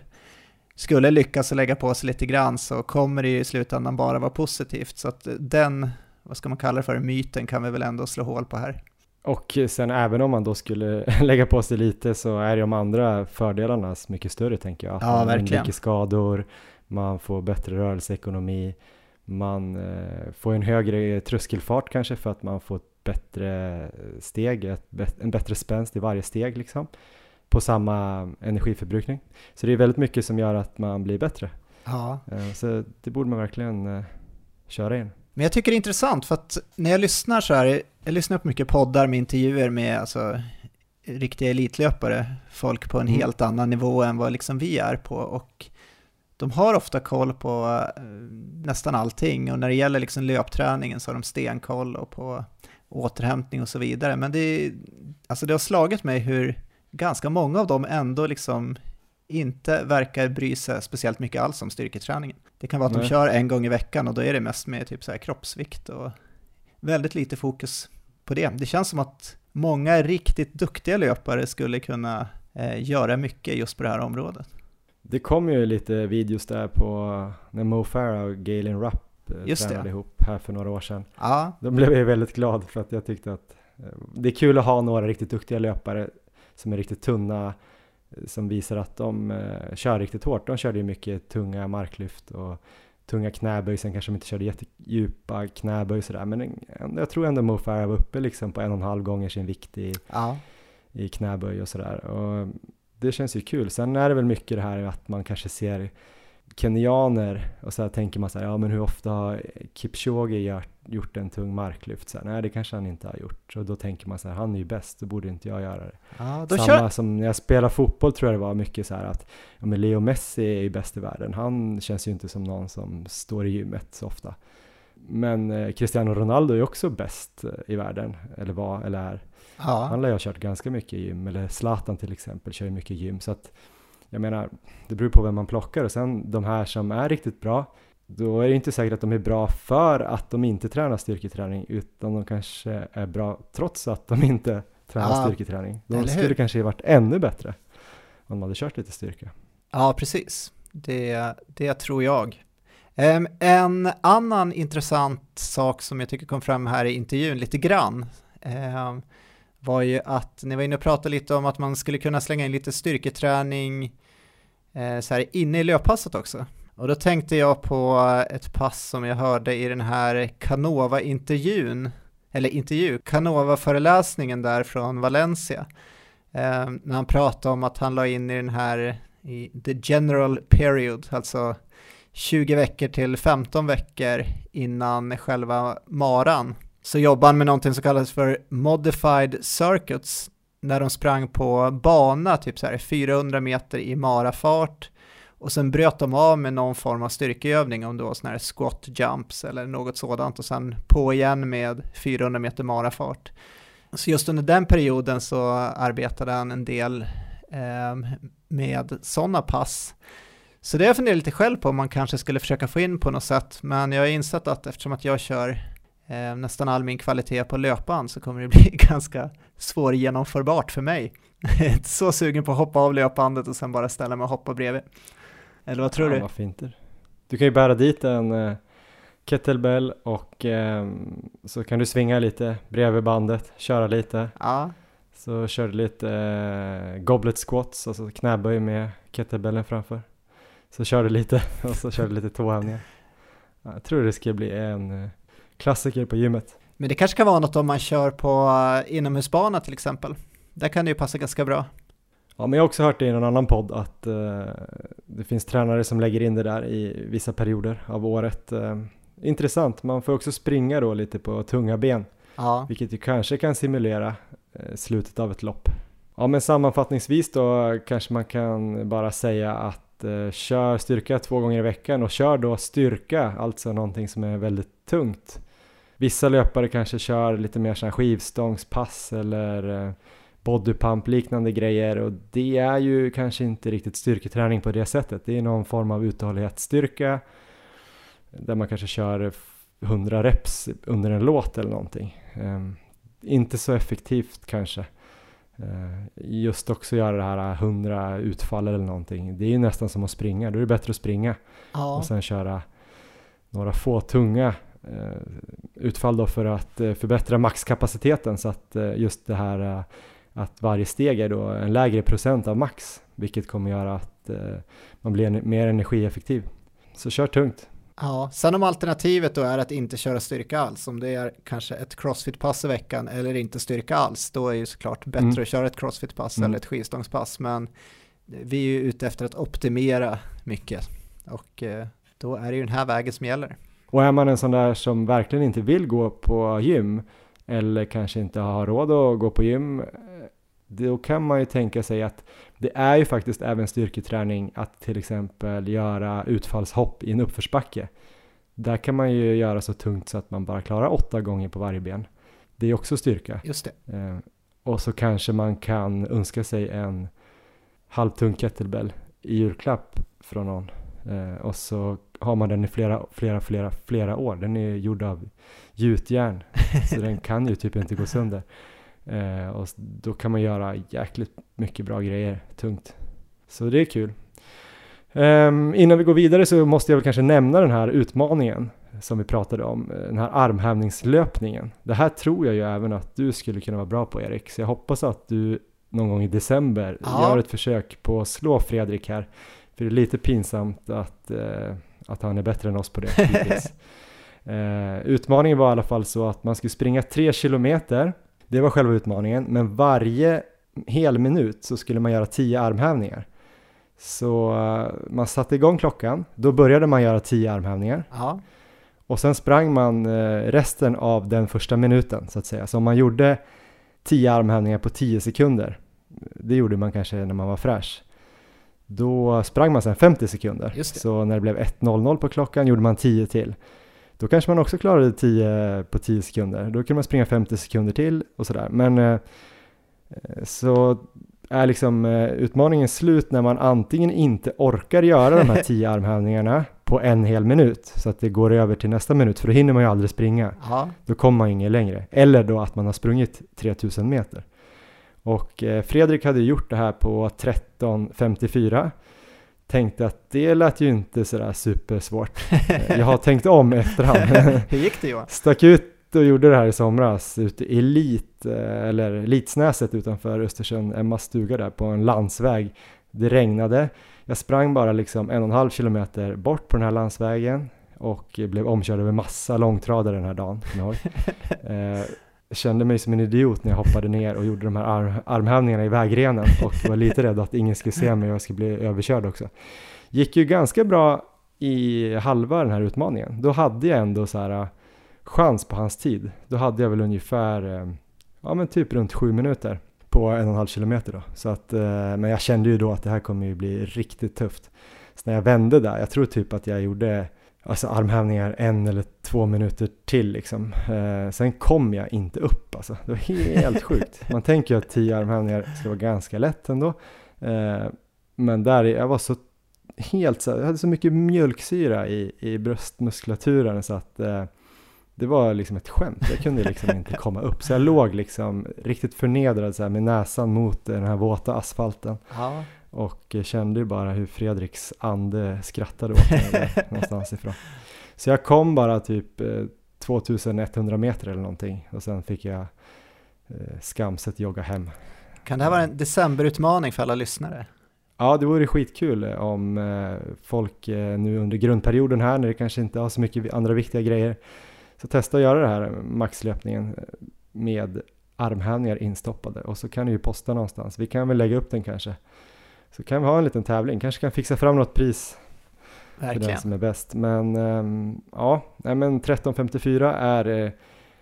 skulle lyckas lägga på sig lite grann så kommer det ju i slutändan bara vara positivt. Så att den, vad ska man kalla det för, myten kan vi väl ändå slå hål på här. Och sen även om man då skulle lägga på sig lite så är de andra fördelarna mycket större tänker jag. Att Ja, man verkligen. undviker skador, man får bättre rörelseekonomi, man eh, får en högre tröskelfart kanske för att man får ett bättre steg, ett, en bättre spänst i varje steg liksom på samma energiförbrukning. Så det är väldigt mycket som gör att man blir bättre. Ja, Eh, så det borde man verkligen eh, köra in. Men jag tycker det är intressant för att när jag lyssnar så här, jag lyssnar på mycket poddar med intervjuer med alltså, riktiga elitlöpare, folk på en mm. helt annan nivå än vad liksom vi är på och de har ofta koll på uh, nästan allting och när det gäller liksom löpträningen så har de stenkoll och på återhämtning och så vidare. Men det, alltså det har slagit mig hur ganska många av dem ändå liksom inte verkar bry sig speciellt mycket alls om styrketräningen. Det kan vara att Nej. de kör en gång i veckan och då är det mest med typ så här kroppsvikt och väldigt lite fokus på det. Det känns som att många riktigt duktiga löpare skulle kunna eh, göra mycket just på det här området. Det kom ju lite videos där på när Mo Farah och Galen Rupp eh, Just tränade det. ihop här för några år sedan. Ja. Då blev jag väldigt glad för att jag tyckte att eh, det är kul att ha några riktigt duktiga löpare som är riktigt tunna som visar att de eh, kör riktigt hårt. De körde ju mycket tunga marklyft och tunga knäböj, sen kanske de inte körde jättedjupa knäböj sådär, men jag tror ändå Mo Farah var uppe liksom på en och en halv gånger sin vikt i, ja. i knäböj och sådär. Och det känns ju kul. Sen är det väl mycket det här att man kanske ser kenyaner och så tänker man så här, ja men hur ofta har Kipchoge gjort, en tung marklyft? Så här, Nej det kanske han inte har gjort. Och då tänker man så här, han är ju bäst, då borde inte jag göra det. Ja, Samma kör... som när jag spelar fotboll tror jag det var mycket så här att, ja men Leo Messi är ju bäst i världen. Han känns ju inte som någon som står i gymmet så ofta. Men eh, Cristiano Ronaldo är också bäst eh, i världen, eller var, eller är. Ja. Han lär ju ha kört ganska mycket gym, eller Zlatan till exempel kör ju mycket gym. Så att jag menar, det beror på vem man plockar och sen de här som är riktigt bra, då är det inte säkert att de är bra för att de inte tränar styrketräning, utan de kanske är bra trots att de inte tränar ja, styrketräning. De skulle kanske varit ännu bättre om de hade kört lite styrka. Ja, precis. Det, det tror jag. Um, en annan intressant sak som jag tycker kom fram här i intervjun lite grann um, var ju att ni var inne och pratade lite om att man skulle kunna slänga in lite styrketräning eh, så här inne i löppasset också. Och då tänkte jag på ett pass som jag hörde i den här Canova-intervjun, eller intervju, Canova-föreläsningen där från Valencia. Eh, när han pratade om att han la in i den här, i the general period, alltså 20 veckor till 15 veckor innan själva maran. Så jobbade han med någonting som kallas för modified circuits, när de sprang på bana, typ så här 400 meter i marafart och sen bröt de av med någon form av styrkeövning, om det var sådana här squat jumps eller något sådant och sen på igen med 400 meter marafart. Så just under den perioden så arbetade han en del eh, med sådana pass. Så det har jag funderat lite själv på om man kanske skulle försöka få in på något sätt, men jag har insett att eftersom att jag kör eh, nästan all min kvalitet på löpan så kommer det bli ganska svårgenomförbart för mig. Så sugen på att hoppa av löpbandet och sen bara ställa mig och hoppa bredvid. Eller vad tror ja, du? Vad fint. Du kan ju bära dit en eh, kettlebell och eh, så kan du svinga lite bredvid bandet, köra lite. Ja. Så kör du lite eh, goblet squats, alltså knäböj med kettlebellen framför. Så kör du lite och så kör du lite tåhävningar. Jag tror det ska bli en eh, klassiker på gymmet. Men det kanske kan vara något om man kör på uh, inomhusbana till exempel. Där kan det ju passa ganska bra. Ja, men jag har också hört det i någon annan podd att uh, det finns tränare som lägger in det där i vissa perioder av året. Uh, intressant, man får också springa då lite på tunga ben, ja. vilket ju kanske kan simulera uh, slutet av ett lopp. Ja, men sammanfattningsvis då kanske man kan bara säga att kör styrka två gånger i veckan och kör då styrka, alltså någonting som är väldigt tungt. Vissa löpare kanske kör lite mer sådana skivstångspass eller eh, bodypump liknande grejer och det är ju kanske inte riktigt styrketräning på det sättet. Det är någon form av uthållighetsstyrka där man kanske kör 100 reps under en låt eller någonting. Um, inte så effektivt kanske. Uh, just också göra det här 100 utfall eller någonting. Det är ju nästan som att springa. Då är det bättre att springa ja. och sen köra några få tunga Eh, utfall då för att eh, förbättra maxkapaciteten så att eh, just det här att varje steg är då en lägre procent av max vilket kommer göra att man blir mer energieffektiv. Så kör tungt. Ja, sen om alternativet då är att inte köra styrka alls, om det är kanske ett crossfit-pass i veckan eller inte styrka alls, då är det såklart bättre mm. att köra ett crossfit-pass mm. eller ett skivstångspass, men vi är ju ute efter att optimera mycket och då är det ju den här vägen som gäller. Och är man en sån där som verkligen inte vill gå på gym eller kanske inte har råd att gå på gym, då kan man ju tänka sig att det är ju faktiskt även styrketräning att till exempel göra utfallshopp i en uppförsbacke. Där kan man ju göra så tungt så att man bara klarar åtta gånger på varje ben. Det är också styrka. Just det. Eh, och så kanske man kan önska sig en halvtung kettlebell i julklapp från någon. Eh, och så har man den i flera, flera, flera, flera år. Den är gjord av gjutjärn, så den kan ju typ inte gå sönder. Eh, och då kan man göra jäkligt mycket bra grejer, tungt. Så det är kul. Um, innan vi går vidare så måste jag väl kanske nämna den här utmaningen som vi pratade om, eh, den här armhävningslöpningen. Det här tror jag ju även att du skulle kunna vara bra på Erik, så jag hoppas att du någon gång i december Ja. gör ett försök på att slå Fredrik här. För det är lite pinsamt att, eh, att han är bättre än oss på det hittills. eh, utmaningen var i alla fall så att man skulle springa tre kilometer, det var själva utmaningen, men varje hel minut så skulle man göra tio armhävningar. Så eh, man satte igång klockan, då började man göra tio armhävningar Ja, och sen sprang man eh, resten av den första minuten så att säga. Så om man gjorde 10 armhävningar på 10 sekunder, det gjorde man kanske när man var fräsch, då sprang man sen 50 sekunder. Så när det blev 1.00 på klockan gjorde man 10 till. Då kanske man också klarade 10 på 10 sekunder. Då kunde man springa 50 sekunder till och sådär. Men eh, så är liksom eh, utmaningen slut när man antingen inte orkar göra de här 10 armhävningarna på en hel minut så att det går över till nästa minut för då hinner man ju aldrig springa. ja, Då kommer man inget längre. Eller då att man har sprungit 3000 meter. Och eh, Fredrik hade gjort det här på 13.54. Tänkte att det lät ju inte sådär supersvårt. Eh, Jag har tänkt om efterhand. hur gick det Johan? Stack ut och gjorde det här i somras ute i Lit, eh, eller Litsnäset utanför Östersund, Emmas stuga där på en landsväg. Det regnade. Jag sprang bara liksom en och en halv kilometer bort på den här landsvägen och blev omkörd över massa långtradare den här dagen. Eh, kände mig som en idiot när jag hoppade ner och gjorde de här arm, armhävningarna i vägrenen och var lite rädd att ingen skulle se mig och jag skulle bli överkörd också. Gick ju ganska bra i halva den här utmaningen. Då hade jag ändå så här äh, chans på hans tid. Då hade jag väl ungefär, äh, ja men typ runt sju minuter på en och en halv kilometer då. Så att, äh, men jag kände ju då att det här kommer ju bli riktigt tufft. Så när jag vände där, jag tror typ att jag gjorde alltså armhävningar en eller två minuter till liksom. Eh, sen kom jag inte upp alltså. Det var helt sjukt. Man tänker ju att tio armhävningar ska vara ganska lätt ändå. Eh, men där, jag var så helt så, jag hade så mycket mjölksyra i, i bröstmuskulaturen så att eh, det var liksom ett skämt. Jag kunde liksom inte komma upp. Så jag låg liksom riktigt förnedrad så här med näsan mot den här våta asfalten Ja, och kände ju bara hur Fredriks ande skrattade åt mig någonstans ifrån. Så jag kom bara typ eh, 2100 meter eller någonting och sen fick jag eh, skamset jogga hem. kan det här vara en decemberutmaning för alla lyssnare? Ja, det vore skitkul eh, om eh, folk eh, nu under grundperioden här när det kanske inte har så mycket andra viktiga grejer så testa att göra det här maxlöpningen eh, med armhävningar instoppade och så kan du ju posta någonstans. Vi kan väl lägga upp den kanske. Så kan vi ha en liten tävling, kanske kan fixa fram något pris för den Verkligen. som är bäst. Men ehm, ja, men 13.54 är eh,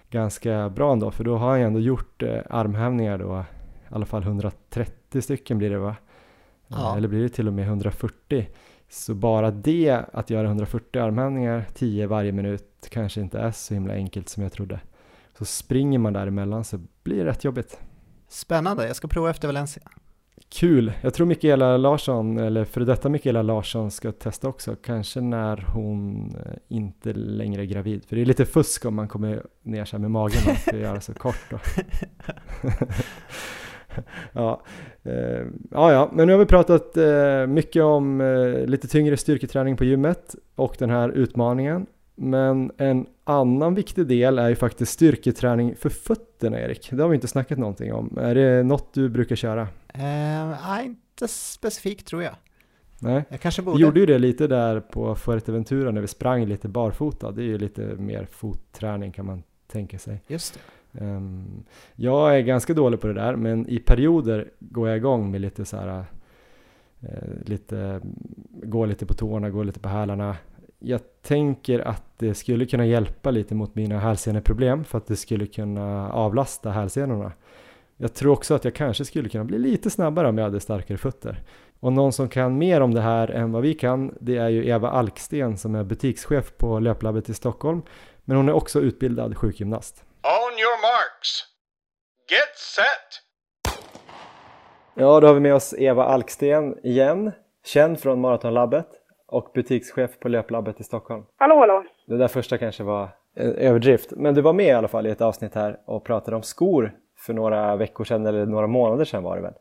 ganska bra ändå för då har jag ändå gjort eh, armhävningar då, i alla fall 130 stycken blir det va? Eh, Ja. Eller blir det till och med 140? Så bara det, att göra 140 armhävningar, 10 varje minut, kanske inte är så himla enkelt som jag trodde. Så springer man däremellan så blir det rätt jobbigt. Spännande, jag ska prova efter Valencia. Kul! Jag tror Mikaela Larsson, eller för detta Mikaela Larsson ska testa också, kanske när hon eh, inte längre är gravid. För det är lite fusk om man kommer ner så här med magen och ska göra så kort då. ja, eh, ja, ja, men nu har vi pratat eh, mycket om eh, lite tyngre styrketräning på gymmet och den här utmaningen. Men en annan viktig del är ju faktiskt styrketräning för fötterna Erik. Det har vi inte snackat någonting om. Är det något du brukar köra? Eh, nej, inte specifikt tror jag. Nej. Jag kanske Vi borde. gjorde ju det lite där på Fuerteventura när vi sprang lite barfota. Det är ju lite mer fotträning kan man tänka sig. Just det. Ehm, jag är ganska dålig på det där men i perioder går jag igång med lite så här eh, lite, gå lite på tårna, gå lite på hälarna jag tänker att det skulle kunna hjälpa lite mot mina hälseneproblem för att det skulle kunna avlasta hälsenorna. Jag tror också att jag kanske skulle kunna bli lite snabbare om jag hade starkare fötter. Och någon som kan mer om det här än vad vi kan, det är ju Eva Alksten som är butikschef på Löplabbet i Stockholm. Men hon är också utbildad sjukgymnast. On your marks. Get set. Ja, då har vi med oss Eva Alksten igen, känd från Maratonlabbet och butikschef på Löplabbet i Stockholm. Hallå, hallå. Det där första kanske var en överdrift, men du var med i alla fall i ett avsnitt här och pratade om skor för några veckor sedan eller några månader sedan var det väl?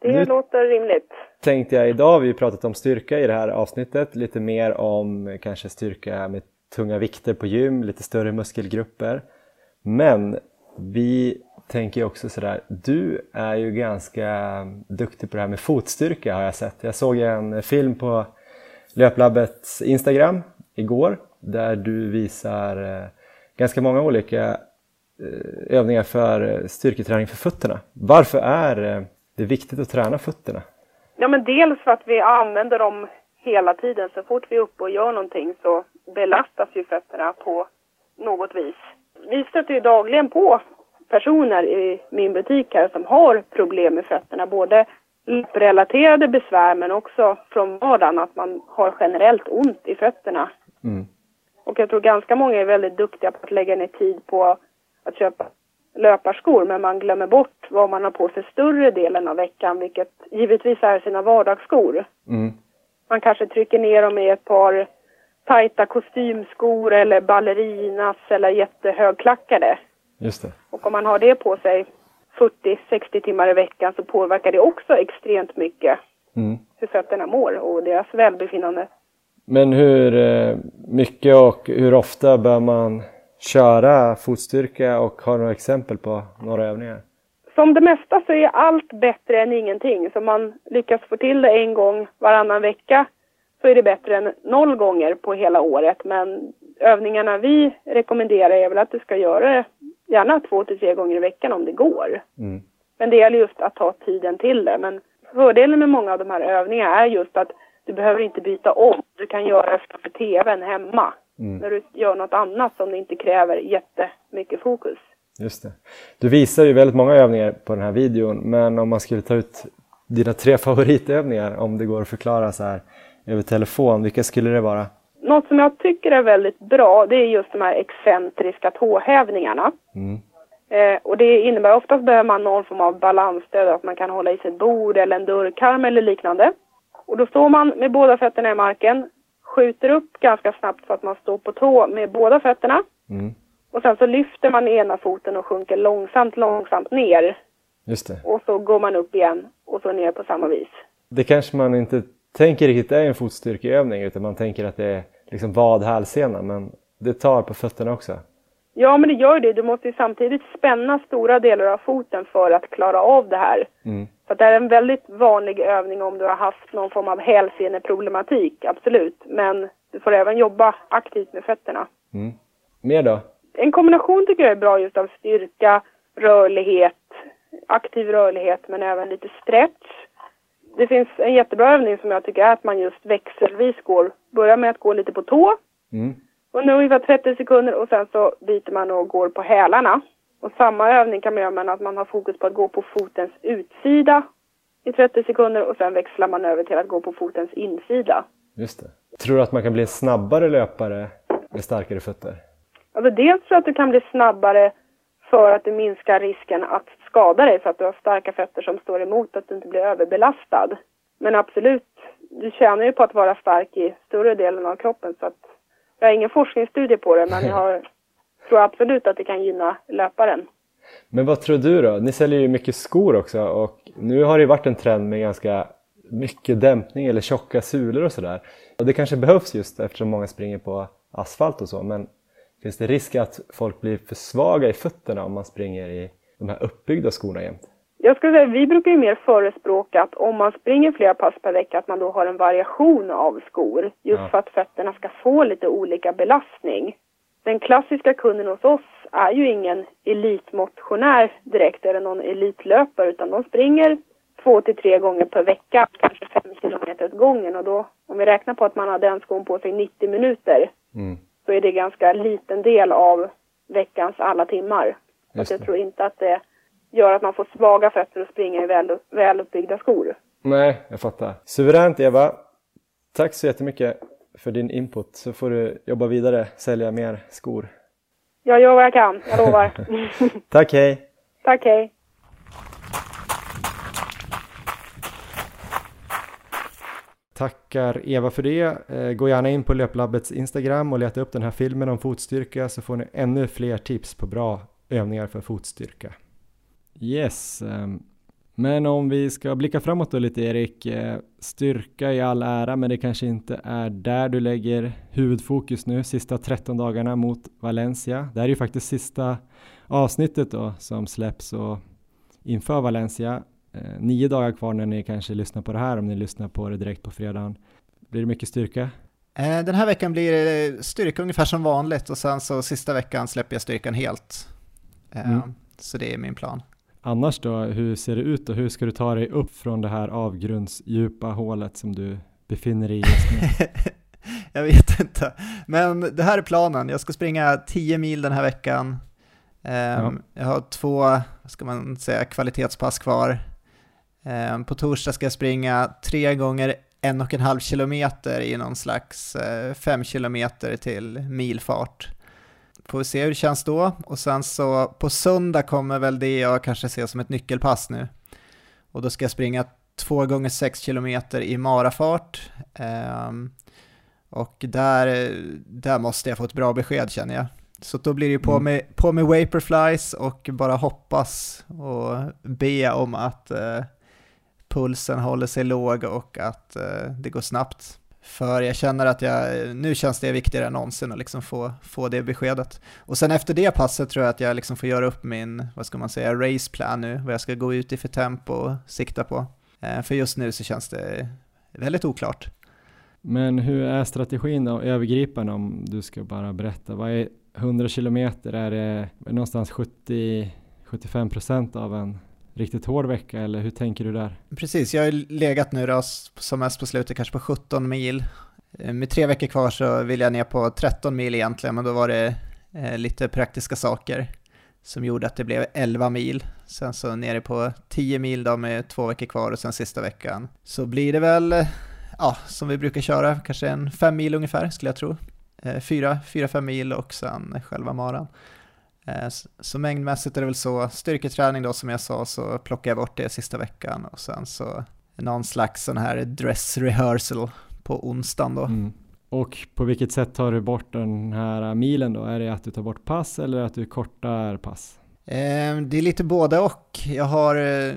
Det nu låter rimligt. Tänkte jag idag, vi har pratat om styrka i det här avsnittet, lite mer om kanske styrka med tunga vikter på gym, lite större muskelgrupper. Men vi tänker också sådär, du är ju ganska duktig på det här med fotstyrka har jag sett. Jag såg en film på Löplabbets Instagram igår där du visar eh, ganska många olika eh, övningar för eh, styrketräning för fötterna. Varför är det viktigt att träna fötterna? Ja, men dels för att vi använder dem hela tiden. Så fort vi är uppe och gör någonting så belastas ju fötterna på något vis. Vi stöter ju dagligen på personer i min butik här som har problem med fötterna. Både relaterade besvär men också från vardagen att man har generellt ont i fötterna. Mm. Och jag tror ganska många är väldigt duktiga på att lägga ner tid på att köpa löparskor men man glömmer bort vad man har på sig större delen av veckan vilket givetvis är sina vardagsskor. Mm. Man kanske trycker ner dem i ett par tajta kostymskor eller ballerinas eller jättehögklackade. Just det. Och om man har det på sig 40-60 timmar i veckan så påverkar det också extremt mycket mm. hur fötterna mår och deras välbefinnande. Men hur eh, mycket och hur ofta bör man köra fotstyrka och har några exempel på några övningar? Som det mesta så är allt bättre än ingenting. Så om man lyckas få till det en gång varannan vecka så är det bättre än noll gånger på hela året. Men övningarna vi rekommenderar är väl att du ska göra det gärna två till tre gånger i veckan om det går. Mm. Men det gäller just att ta tiden till det. Men fördelen med många av de här övningarna är just att du behöver inte byta om. Du kan göra det framför tvn hemma. Mm. När du gör något annat som inte kräver jättemycket fokus. Just det. Du visar ju väldigt många övningar på den här videon men om man skulle ta ut dina tre favoritövningar om det går att förklara så här över telefon, vilka skulle det vara? Något som jag tycker är väldigt bra det är just de här excentriska tåhävningarna. Mm. Eh, och det innebär oftast behöver man någon form av balansstöd, att man kan hålla i sig ett bord eller en dörrkarm eller liknande. Och då står man med båda fötterna i marken, skjuter upp ganska snabbt så att man står på tå med båda fötterna. Mm. Och sen så lyfter man ena foten och sjunker långsamt, långsamt ner. Just det. Och så går man upp igen och så ner på samma vis. Det kanske man inte tänker riktigt är en fotstyrkeövning utan man tänker att det är liksom vad hälsena men det tar på fötterna också. Ja, men det gör det. Du måste ju samtidigt spänna stora delar av foten för att klara av det här. Mm. Så det är en väldigt vanlig övning om du har haft någon form av hälseneproblematik, absolut. Men du får även jobba aktivt med fötterna. Mm. Mer då? En kombination tycker jag är bra just av styrka, rörlighet, aktiv rörlighet men även lite stretch. Det finns en jättebra övning som jag tycker är att man just växelvis går, börjar med att gå lite på tå mm. under ungefär 30 sekunder och sen så byter man och går på hälarna. Och samma övning kan man göra men att man har fokus på att gå på fotens utsida i 30 sekunder och sen växlar man över till att gå på fotens insida. Just det. Tror du att man kan bli en snabbare löpare med starkare fötter? Alltså dels tror jag att du kan bli snabbare för att du minskar risken att skada dig för att du har starka fötter som står emot att du inte blir överbelastad. Men absolut, du tjänar ju på att vara stark i större delen av kroppen så att jag har ingen forskningsstudie på det men jag har tror absolut att det kan gynna löparen. Men vad tror du då? Ni säljer ju mycket skor också och nu har det varit en trend med ganska mycket dämpning eller tjocka sulor och sådär. Och det kanske behövs just eftersom många springer på asfalt och så men finns det risk att folk blir för svaga i fötterna om man springer i de här uppbyggda skorna jämt? Jag skulle säga, vi brukar ju mer förespråka att om man springer flera pass per vecka att man då har en variation av skor. Just ja. för att fötterna ska få lite olika belastning den klassiska kunden hos oss är ju ingen elitmotionär direkt eller någon elitlöpare utan de springer två till tre gånger per vecka, kanske fem kilometer åt gången. Och då, om vi räknar på att man har den skon på sig 90 minuter, Mm. så är det ganska liten del av veckans alla timmar. Just att jag det. tror inte att det gör att man får svaga fötter och springa i väl, väluppbyggda skor. Nej, jag fattar. Suveränt Eva. Tack så jättemycket för din input så får du jobba vidare, sälja mer skor. Jag gör vad jag kan, jag lovar. Tack, hej! Tack, hej. Tackar Eva för det. Eh, Gå gärna in på Löplabbets Instagram och leta upp den här filmen om fotstyrka så får ni ännu fler tips på bra övningar för fotstyrka. Yes, ehm, men om vi ska blicka framåt då lite Erik. eh, Styrka i all ära, men det kanske inte är där du lägger huvudfokus nu, sista 13 dagarna mot Valencia. Det här är ju faktiskt sista avsnittet då som släpps och inför Valencia. Eh, nio dagar kvar när ni kanske lyssnar på det här, om ni lyssnar på det direkt på fredagen. Blir det mycket styrka? Eh, Den här veckan blir styrka ungefär som vanligt och sen så sista veckan släpper jag styrkan helt. Eh, Mm. Så det är min plan. Annars då, hur ser det ut och hur ska du ta dig upp från det här avgrundsdjupa hålet som du befinner dig i just nu? jag vet inte. Men det här är planen. Jag ska springa 10 mil den här veckan. Ehm, Jag har två, vad ska man säga, kvalitetspass kvar. Ehm, På torsdag ska jag springa tre gånger en och en halv kilometer i någon slags eh, fem kilometer till milfart. Får vi se hur det känns då. Och sen så på söndag kommer väl det jag kanske ser som ett nyckelpass nu. Och då ska jag springa två gånger sex kilometer i marafart. Ehm, och där, där måste jag få ett bra besked känner jag. Så då blir det ju på, Mm. med, på med Vaporflies och bara hoppas och be om att eh, pulsen håller sig låg och att eh, det går snabbt. För jag känner att jag, nu känns det viktigare än någonsin att liksom få, få det beskedet. Och sen efter det passet tror jag att jag liksom får göra upp min, vad ska man säga, raceplan nu, vad jag ska gå ut i för tempo och sikta på. Eh, för just nu så känns det väldigt oklart. Men hur är strategin då, övergripande om du ska bara berätta? Vad är 100 kilometer? Är det någonstans 70-75 procent av en riktigt hård vecka eller hur tänker du där? Precis, jag har legat nu då som mest på slutet kanske på 17 mil. Eh, med tre veckor kvar så vill jag ner på 13 mil egentligen, men då var det eh, lite praktiska saker som gjorde att det blev 11 mil. Sen så nere på 10 mil då med två veckor kvar och sen sista veckan. Så blir det väl, eh, ja, som vi brukar köra, kanske en 5 mil ungefär skulle jag tro. Eh, Fyra, fyra, fem mil och sen själva maran. Eh, Så mängdmässigt är det väl så, styrketräning då som jag sa så plockar jag bort det sista veckan och sen så någon slags sån här dress rehearsal på onsdagen då. Mm. Och på vilket sätt tar du bort den här milen då? Är det att du tar bort pass eller att du kortar pass? Eh, Det är lite både och. Jag har eh,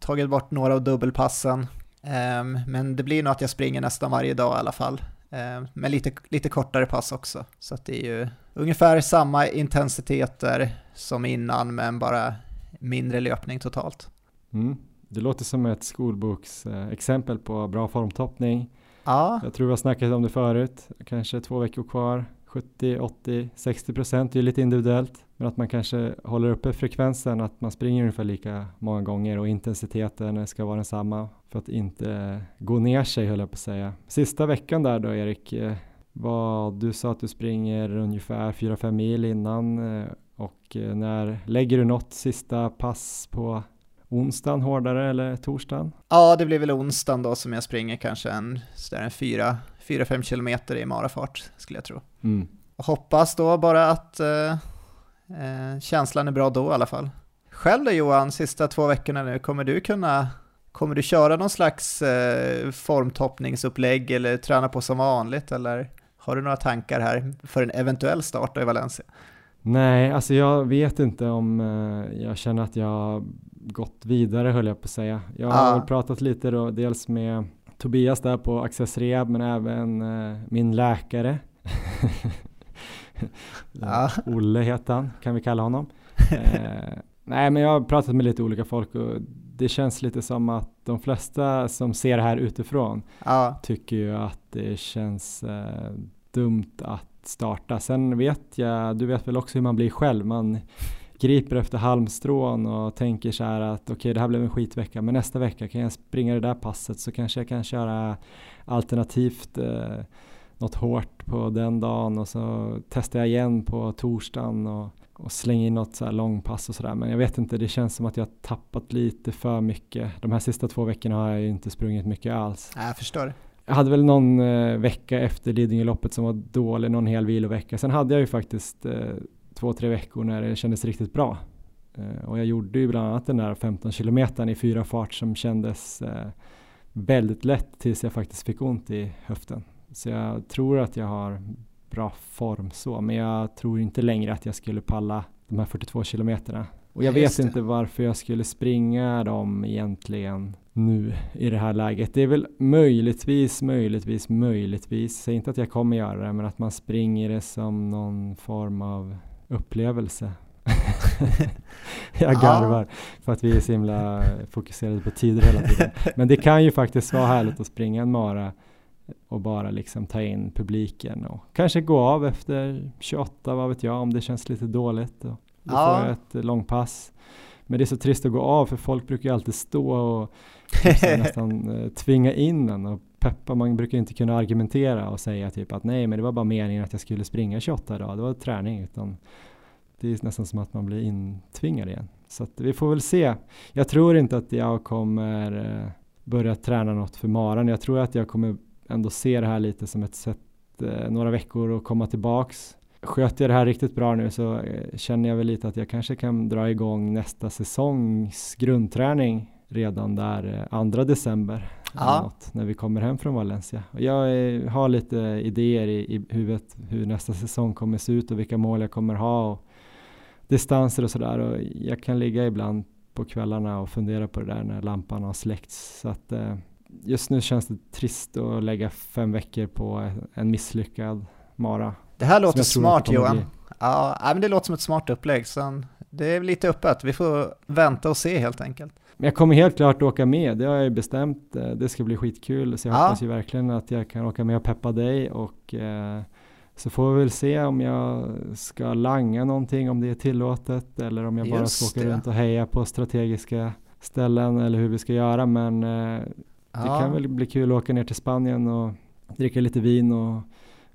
tagit bort några av dubbelpassen, eh, men det blir nog att jag springer nästan varje dag i alla fall. Eh, Men lite, lite kortare pass också. Så att det är ju ungefär samma intensiteter som innan, men bara mindre löpning totalt. Mm. Det låter som ett skolboksexempel på bra formtoppning. Ja, Jag tror vi har snackat om det förut, kanske två veckor kvar, 70, 80, 60 procent, det är lite individuellt. Men att man kanske håller uppe frekvensen, att man springer ungefär lika många gånger och intensiteten ska vara densamma för att inte gå ner sig höll jag på att säga. Sista veckan där då Erik, eh, vad, du sa att du springer ungefär 4-5 mil innan eh, och eh, när lägger du något sista pass på onsdagen hårdare eller torsdagen? ja det blir väl onsdagen då som jag springer kanske en, sådär en 4-5 kilometer i marafart skulle jag tro. Mm. Och hoppas då bara att eh, känslan är bra då i alla fall. Själv då Johan, sista två veckorna nu, kommer du kunna Kommer du köra någon slags eh, formtoppningsupplägg eller träna på som vanligt eller har du några tankar här för en eventuell start i Valencia? Nej, alltså jag vet inte om eh, jag känner att jag gått vidare höll jag på att säga. Jag har Ah. pratat lite då, dels med Tobias där på Access Rehab men även eh, min läkare. Ja. Olle heter han, kan vi kalla honom. Eh, nej, men jag har pratat med lite olika folk och det känns lite som att de flesta som ser det här utifrån Ja, tycker ju att det känns eh, dumt att starta. Sen vet jag, du vet väl också hur man blir själv. Man griper efter halmstrån och tänker så här att okej okay, det här blev en skitvecka men nästa vecka kan jag springa det där passet så kanske jag kan köra alternativt eh, något hårt på den dagen och så testar jag igen på torsdagen och, och slänger in något så här långpass och sådär men jag vet inte det känns som att jag har tappat lite för mycket. De här sista två veckorna har jag ju inte sprungit mycket alls. Jag förstår. Jag hade väl någon eh, vecka efter Lidingöloppet som var dålig, någon hel vilovecka. Sen hade jag ju faktiskt eh, två, tre veckor när det kändes riktigt bra. Eh, och jag gjorde ju bland annat den där 15 kilometern i fyra fart som kändes väldigt lätt tills jag faktiskt fick ont i höften. Så jag tror att jag har bra form så, men jag tror inte längre att jag skulle palla de här 42 kilometerna. Och jag vet inte varför jag skulle springa dem egentligen nu i det här läget. Det är väl möjligtvis, möjligtvis, möjligtvis, säg inte att jag kommer göra det, men att man springer det som någon form av upplevelse. jag garvar ja. för att vi är så himla fokuserade på tider hela tiden. Men det kan ju faktiskt vara härligt att springa en mara och bara liksom ta in publiken och kanske gå av efter 28, vad vet jag, om det känns lite dåligt. Och då ja. får jag ett långpass. Men det är så trist att gå av för folk brukar ju alltid stå och liksom nästan eh, tvinga in en och peppa. Man brukar inte kunna argumentera och säga typ att nej, men det var bara meningen att jag skulle springa 28 idag. Det var träning, utan det är nästan som att man blir intvingad igen. Så att vi får väl se. Jag tror inte att jag kommer eh, börja träna något för maran. Jag tror att jag kommer ändå se det här lite som ett sätt, eh, några veckor att komma tillbaks. Sköter jag det här riktigt bra nu så eh, känner jag väl lite att jag kanske kan dra igång nästa säsongs grundträning redan där andra december något, när vi kommer hem från Valencia. Jag är, har lite idéer i, i huvudet hur nästa säsong kommer se ut och vilka mål jag kommer ha och distanser och sådär och jag kan ligga ibland på kvällarna och fundera på det där när lampan har släckts. Så att, eh, just nu känns det trist att lägga fem veckor på en misslyckad mara. Det här låter smart Johan. Ja, men det låter som ett smart upplägg. Så det är lite öppet. Vi får vänta och se helt enkelt. Men jag kommer helt klart åka med, det har jag ju bestämt. Eh, det ska bli skitkul, så jag ja. hoppas ju verkligen att jag kan åka med och peppa dig och eh, så får vi väl se om jag ska langa någonting, om det är tillåtet eller om jag bara Just ska åka det. runt och heja på strategiska ställen eller hur vi ska göra. Men eh, ja. det kan väl bli kul att åka ner till Spanien och dricka lite vin och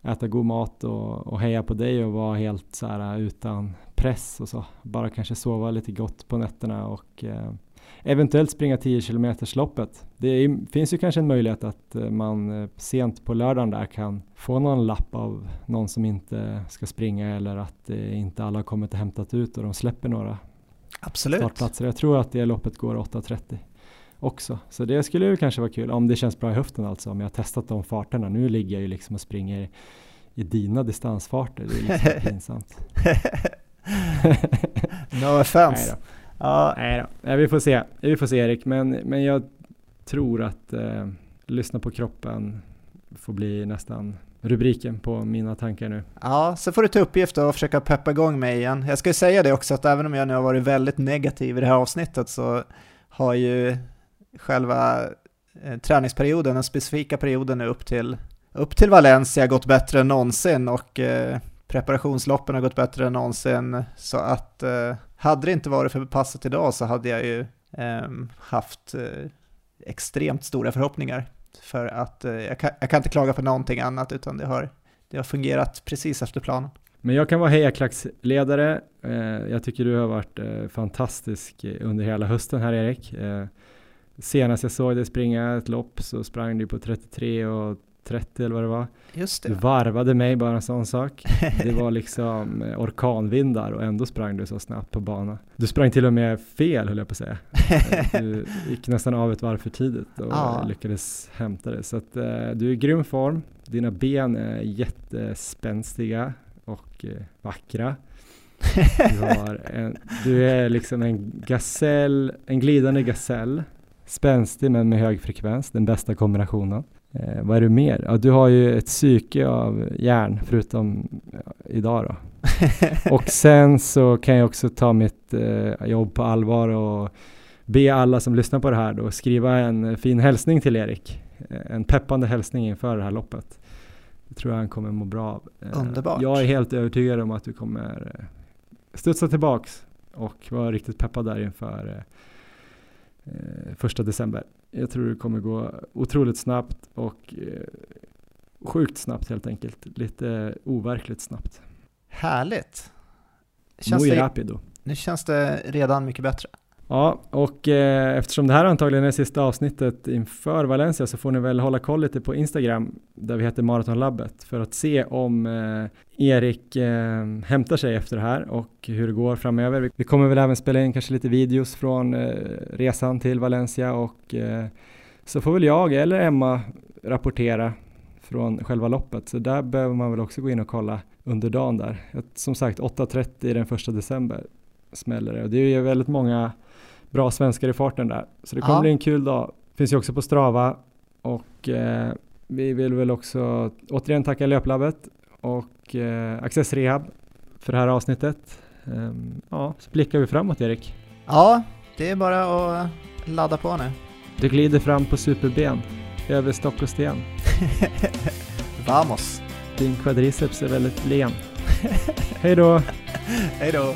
äta god mat och, och heja på dig och vara helt så här utan press och så. Bara kanske sova lite gott på nätterna och eh, eventuellt springa 10 km loppet. Det är, finns ju kanske en möjlighet att eh, man eh, sent på lördagen där kan få någon lapp av någon som inte ska springa eller att inte alla har kommit och hämtat ut och de släpper några Absolut. startplatser. Jag tror att det loppet går 8.30 också. Så det skulle ju kanske vara kul om det känns bra i höften alltså. Om jag har testat de farterna. Nu ligger jag ju liksom och springer i dina distansfarter. Det är liksom pinsamt. no offense. Ja. Nej då. Nej, vi får se. Vi får se Erik, men, men jag tror att eh, lyssna på kroppen får bli nästan rubriken på mina tankar nu. Ja, så får du ta uppgift och försöka peppa igång mig igen. Jag ska säga det också att även om jag nu har varit väldigt negativ i det här avsnittet så har ju själva eh, träningsperioden, den specifika perioden nu upp till, upp till Valencia gått bättre än någonsin och eh, preparationsloppen har gått bättre än någonsin. Så att eh, hade det inte varit för passet idag så hade jag ju ehm, haft eh, extremt stora förhoppningar. För att eh, jag kan, jag, kan, inte klaga på någonting annat utan det har, det har fungerat precis efter planen. Men jag kan vara hejaklacksledare. Eh, jag tycker du har varit fantastisk under hela hösten här Erik senast jag såg dig springa ett lopp så sprang du på 33 och 30 eller vad det var. Just det. Du varvade mig bara en sån sak. Det var liksom eh, orkanvindar och ändå sprang du så snabbt på bana. Du sprang till och med fel höll jag på att säga. Du gick nästan av ett varv för tidigt och ja. lyckades hämta det. Så att, uh, du är i grym form. Dina ben är jättespänstiga och uh, vackra. Du, en, du, är liksom en gasell, en glidande gasell. Spänstig men med hög frekvens, den bästa kombinationen. Eh, vad är det mer? Ja, du har ju ett psyke av järn förutom ja, idag då. och sen så kan jag också ta mitt eh, jobb på allvar och be alla som lyssnar på det här då skriva en fin hälsning till Erik. Eh, en peppande hälsning inför det här loppet. Det tror jag han kommer må bra av. Eh, Underbart. Jag är helt övertygad om att du kommer eh, studsa tillbaks och var riktigt peppad där inför eh, första december. Jag tror det kommer gå otroligt snabbt och eh, sjukt snabbt helt enkelt. Lite overkligt snabbt. Härligt. Känns Muy det, rapido. nu känns det redan mycket bättre. Ja, och eh, eftersom det här antagligen är sista avsnittet inför Valencia så får ni väl hålla koll lite på Instagram där vi heter Maratonlabbet för att se om eh, Erik eh, hämtar sig efter det här och hur det går framöver. Vi, kommer väl även spela in kanske lite videos från eh, resan till Valencia och eh, så får väl jag eller Emma rapportera från själva loppet. Så där behöver man väl också gå in och kolla under dagen där. Som sagt 8.30 den första december smäller det och det är ju väldigt många bra svenskar i farten där. Så det kommer Ja. bli en kul dag. Finns ju också på Strava och eh, vi vill väl också återigen tacka Löplabbet och eh, Access Rehab för det här avsnittet. Ehm, ja, så blickar vi framåt Erik. Ja, det är bara att ladda på nu. Du glider fram på superben över stock och sten. Vamos! Din quadriceps är väldigt len. Hej då! Hej då!